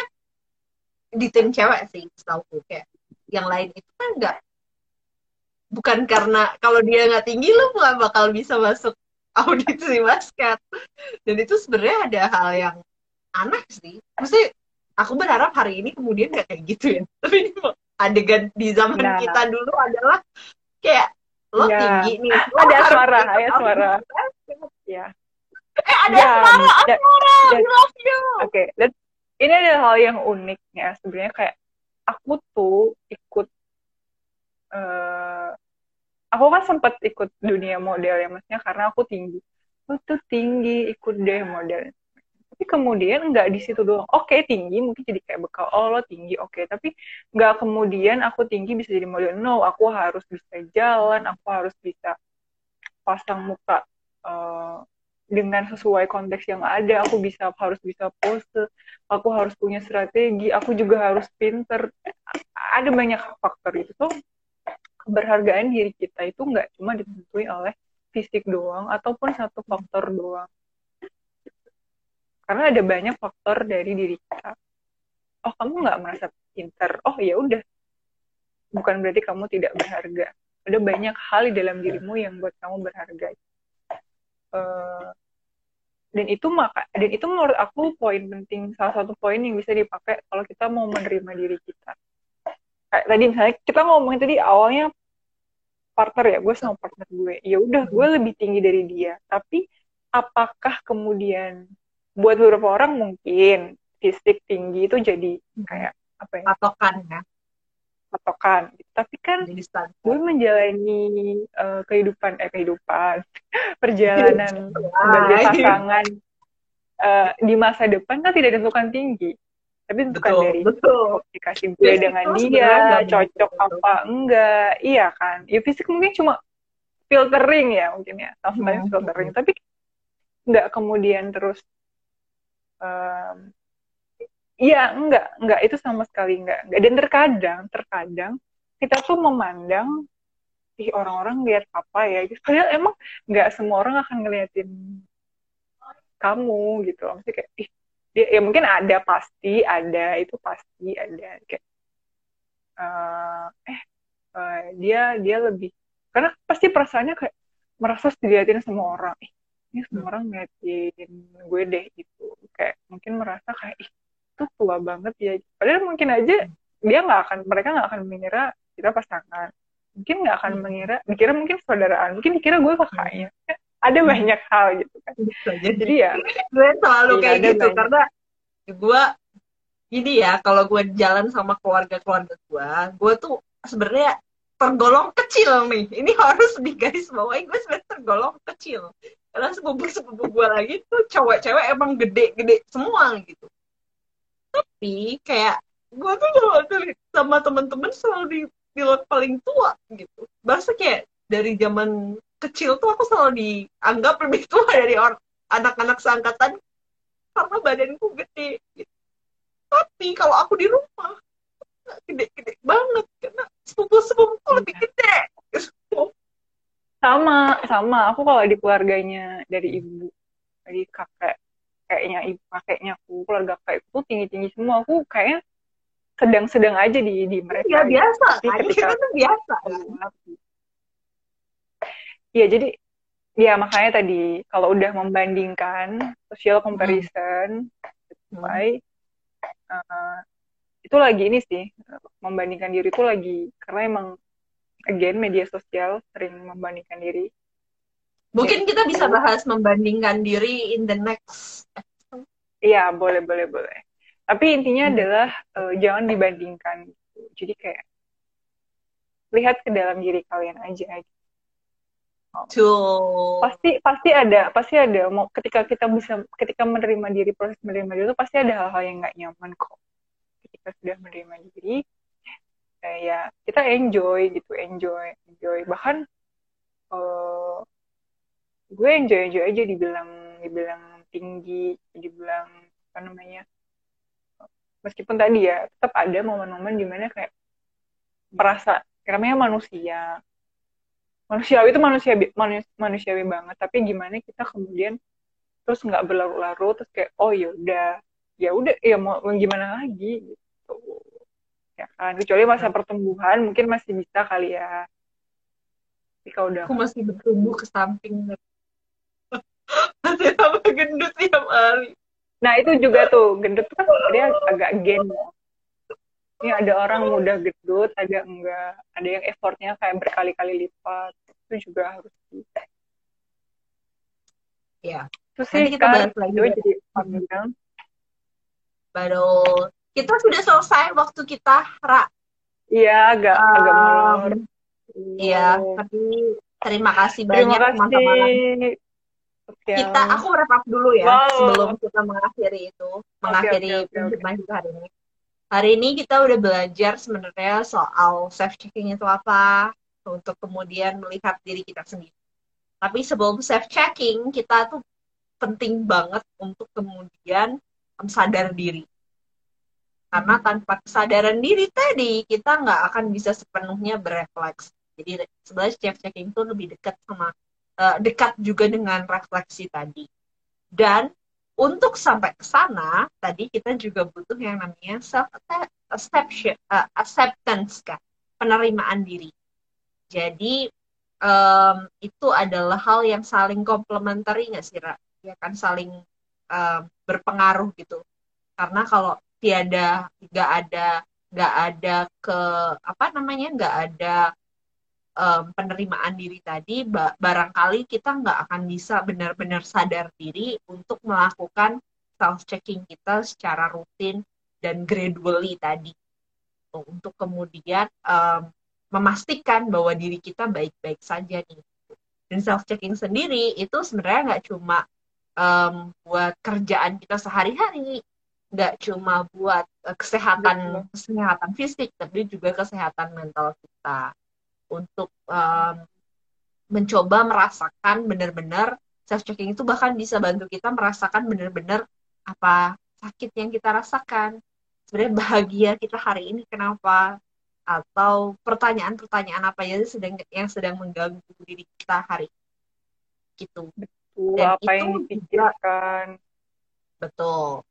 B: di tim cewek sih setahu kayak yang lain itu kan nggak bukan karena kalau dia nggak tinggi lu nggak bakal bisa masuk audisi basket. Dan itu sebenarnya ada hal yang aneh sih. Mesti aku berharap hari ini kemudian gak kayak gitu ya. Tapi adegan di zaman nah. kita dulu adalah kayak lo ya. tinggi nih lo
A: ada suara ada suara. Ya
B: eh, ada ya, suara ada suara I love you.
A: Oke okay. ini adalah hal yang uniknya sebenarnya kayak aku tuh ikut uh, aku kan sempat ikut dunia model ya maksudnya karena aku tinggi. Aku tuh tinggi ikut deh model tapi kemudian nggak di situ doang. Oke okay, tinggi mungkin jadi kayak bekal oh lo tinggi oke. Okay. tapi nggak kemudian aku tinggi bisa jadi model. No aku harus bisa jalan aku harus bisa pasang muka uh, dengan sesuai konteks yang ada. Aku bisa harus bisa pose aku harus punya strategi aku juga harus pinter. Ada banyak faktor itu. Tuh keberhargaan diri kita itu nggak cuma ditentuin oleh fisik doang ataupun satu faktor doang karena ada banyak faktor dari diri kita. Oh kamu nggak merasa pinter? Oh ya udah. Bukan berarti kamu tidak berharga. Ada banyak hal di dalam dirimu yang buat kamu berharga. Uh, dan itu maka dan itu menurut aku poin penting. Salah satu poin yang bisa dipakai kalau kita mau menerima diri kita. Kayak tadi misalnya kita ngomongin tadi awalnya partner ya gue sama partner gue. Ya udah gue lebih tinggi dari dia. Tapi apakah kemudian buat beberapa orang mungkin fisik tinggi itu jadi kayak apa ya?
B: Patokan ya?
A: Patokan. Tapi kan gue menjalani uh, kehidupan eh kehidupan. Perjalanan sebagai pasangan uh, di masa depan kan tidak ditentukan tinggi. Tapi bukan dari betul. komunikasi gue ya, dengan dia cocok apa enggak. Iya kan? Ya fisik mungkin cuma filtering ya mungkin ya. Sometimes hmm. filtering. Tapi nggak kemudian terus um, enggak, enggak itu sama sekali enggak, enggak. Dan terkadang, terkadang kita tuh memandang ih orang-orang lihat apa ya, gitu. padahal emang enggak semua orang akan ngeliatin kamu gitu. Maksudnya kayak ih dia ya mungkin ada pasti ada itu pasti ada kayak uh, eh uh, dia dia lebih karena pasti perasaannya kayak merasa dilihatin semua orang ih ini semua orang ngeliatin gue deh gitu kayak mungkin merasa kayak ih itu tua banget ya. Padahal mungkin aja dia nggak akan mereka nggak akan mengira kita pasangan. Mungkin nggak akan hmm. mengira dikira mungkin saudaraan mungkin dikira gue kakaknya ada hmm. banyak hal gitu kan. Jadi ya
B: gue selalu kayak gitu banyak. karena gue ini ya kalau gue jalan sama keluarga keluarga gue gue tuh sebenarnya tergolong kecil nih. Ini harus di guys bawain gue sebenarnya tergolong kecil karena sepupu sepupu gue lagi tuh cewek-cewek emang gede-gede semua gitu. Tapi kayak gue tuh kalau sama temen-temen selalu dibilang paling tua gitu. Bahasa kayak dari zaman kecil tuh aku selalu dianggap lebih tua dari orang anak-anak seangkatan karena badanku gede gitu. tapi kalau aku di rumah gede-gede banget karena sepupu-sepupu lebih gede
A: sama sama. Aku kalau di keluarganya dari ibu dari kakek kayaknya ibu kakeknya aku keluarga kakek itu tinggi tinggi semua. Aku kayak sedang-sedang aja di di mereka
B: ya biasa. Tapi ketika itu biasa
A: Iya jadi ya makanya tadi kalau udah membandingkan social comparison hmm. by uh, itu lagi ini sih membandingkan diri itu lagi karena emang again media sosial sering membandingkan diri
B: mungkin kita bisa bahas membandingkan diri in the next
A: iya boleh boleh boleh tapi intinya hmm. adalah uh, jangan dibandingkan gitu. jadi kayak lihat ke dalam diri kalian aja gitu.
B: Tuh.
A: Pasti pasti ada, pasti ada. Mau ketika kita bisa ketika menerima diri proses menerima diri itu pasti ada hal-hal yang nggak nyaman kok. Ketika sudah menerima diri, kayak kita enjoy gitu, enjoy, enjoy. Bahkan uh, gue enjoy enjoy aja dibilang dibilang tinggi, dibilang apa namanya. Meskipun tadi ya tetap ada momen-momen di mana kayak merasa namanya manusia manusiawi itu manusia manusiawi banget tapi gimana kita kemudian terus nggak berlarut-larut terus kayak oh ya udah ya udah ya mau gimana lagi gitu ya kan kecuali masa pertumbuhan mungkin masih bisa kali ya.
B: Tapi kalau udah aku masih bertumbuh ke samping. Masih sama gendut tiap hari
A: nah itu juga tuh gendut kan dia agak gen ya. Ini ada orang mudah gendut ada enggak. Ada yang effortnya kayak berkali-kali lipat itu juga harus bisa
B: ya
A: terus sih kita bahas lagi jadi panjang
B: baru kita sudah selesai waktu kita ra
A: iya agak um, agak molor
B: iya tapi terima kasih banyak teman-teman kita aku wrap dulu ya wow. sebelum kita mengakhiri itu mengakhiri okay, okay, okay. hari ini Hari ini kita udah belajar sebenarnya soal self checking itu apa untuk kemudian melihat diri kita sendiri. Tapi sebelum self checking kita tuh penting banget untuk kemudian sadar diri. Karena tanpa kesadaran diri tadi kita nggak akan bisa sepenuhnya berefleks. Jadi sebenarnya self checking itu lebih dekat sama uh, dekat juga dengan refleksi tadi. Dan untuk sampai ke sana tadi kita juga butuh yang namanya self uh, acceptance kan penerimaan diri jadi um, itu adalah hal yang saling komplementari nggak sih ya kan saling um, berpengaruh gitu karena kalau tiada nggak ada nggak ada ke apa namanya nggak ada um, penerimaan diri tadi, barangkali kita nggak akan bisa benar-benar sadar diri untuk melakukan self-checking kita secara rutin dan gradually tadi. Untuk kemudian um, memastikan bahwa diri kita baik-baik saja nih. Dan self-checking sendiri itu sebenarnya nggak cuma um, buat kerjaan kita sehari-hari, nggak cuma buat uh, kesehatan kesehatan fisik, tapi juga kesehatan mental kita. Untuk um, mencoba merasakan benar-benar self checking itu bahkan bisa bantu kita merasakan benar-benar apa sakit yang kita rasakan. Sebenarnya bahagia kita hari ini kenapa? Atau pertanyaan-pertanyaan apa ya sedang yang sedang mengganggu diri kita hari gitu.
A: Betul dan apa itu yang dipikirkan.
B: Betul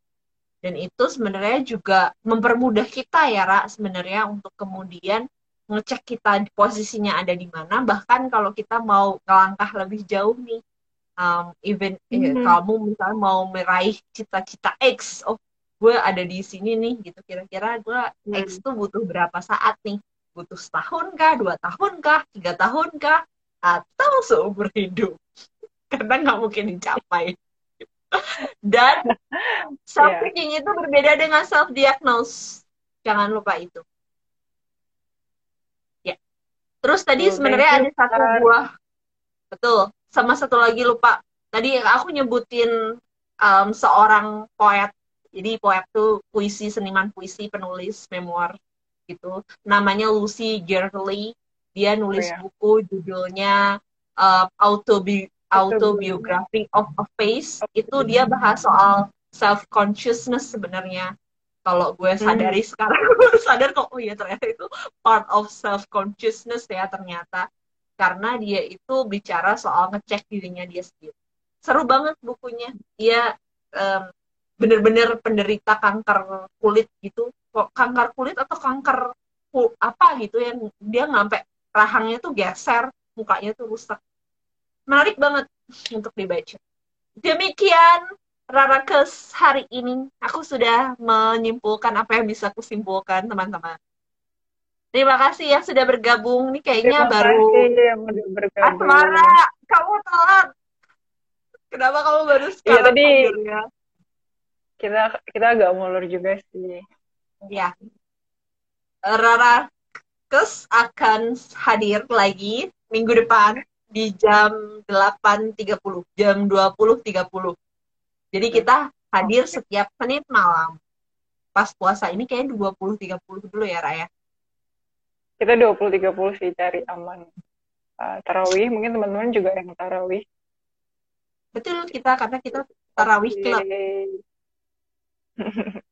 B: dan itu sebenarnya juga mempermudah kita ya Ra sebenarnya untuk kemudian ngecek kita posisinya ada di mana. Bahkan kalau kita mau ngelangkah lebih jauh nih um, even mm -hmm. eh, kamu misalnya mau meraih cita-cita X oh gue ada di sini nih gitu. Kira-kira gue mm. X tuh butuh berapa saat nih? Butuh setahun kah? Dua tahun kah? Tiga tahun kah? Atau seumur hidup? Karena nggak mungkin dicapai dan self thinking yeah. itu berbeda dengan self diagnose jangan lupa itu Terus tadi oh, sebenarnya ada satu buah, betul. Sama satu lagi lupa. Tadi aku nyebutin um, seorang poet. Jadi poet tuh puisi, seniman puisi, penulis memoir gitu. Namanya Lucy Gerley. Dia nulis oh, ya. buku judulnya uh, Autobi Autobiography of a Face. Itu dia bahas soal self consciousness sebenarnya kalau gue hmm. sadari hmm. sekarang gue sadar kok oh iya ternyata itu part of self consciousness ya ternyata karena dia itu bicara soal ngecek dirinya dia sendiri seru banget bukunya dia um, bener-bener penderita kanker kulit gitu kok kanker kulit atau kanker apa gitu yang dia ngampe rahangnya tuh geser mukanya tuh rusak menarik banget untuk dibaca demikian Rarakes hari ini aku sudah menyimpulkan apa yang bisa aku simpulkan teman-teman. Terima kasih yang sudah bergabung. Ini kayaknya
A: Terima
B: baru
A: kasih yang udah bergabung.
B: Asmara, kamu telat. Kenapa kamu baru
A: Iya
B: sekarang
A: tadi
B: hadirnya?
A: kita kita agak molor juga sih.
B: Ya, Rara Kes akan hadir lagi minggu depan di jam 8.30, jam 20.30. Jadi kita hadir setiap Senin malam. Pas puasa ini kayaknya 20.30 dulu ya, Raya.
A: Kita 20-30 sih cari aman. Uh, tarawih, mungkin teman-teman juga yang tarawih.
B: Betul kita karena kita tarawih
A: Oke.
B: club.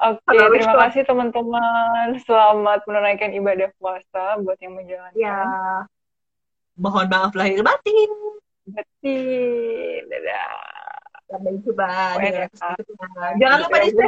A: Oke,
B: Tarawih
A: terima kasih teman-teman. Selamat menunaikan ibadah puasa buat yang menjalankan.
B: Ya, mohon maaf lahir batin.
A: Betul. Dadah.
B: Sampai jumpa di episode. Jangan lupa di
A: Gue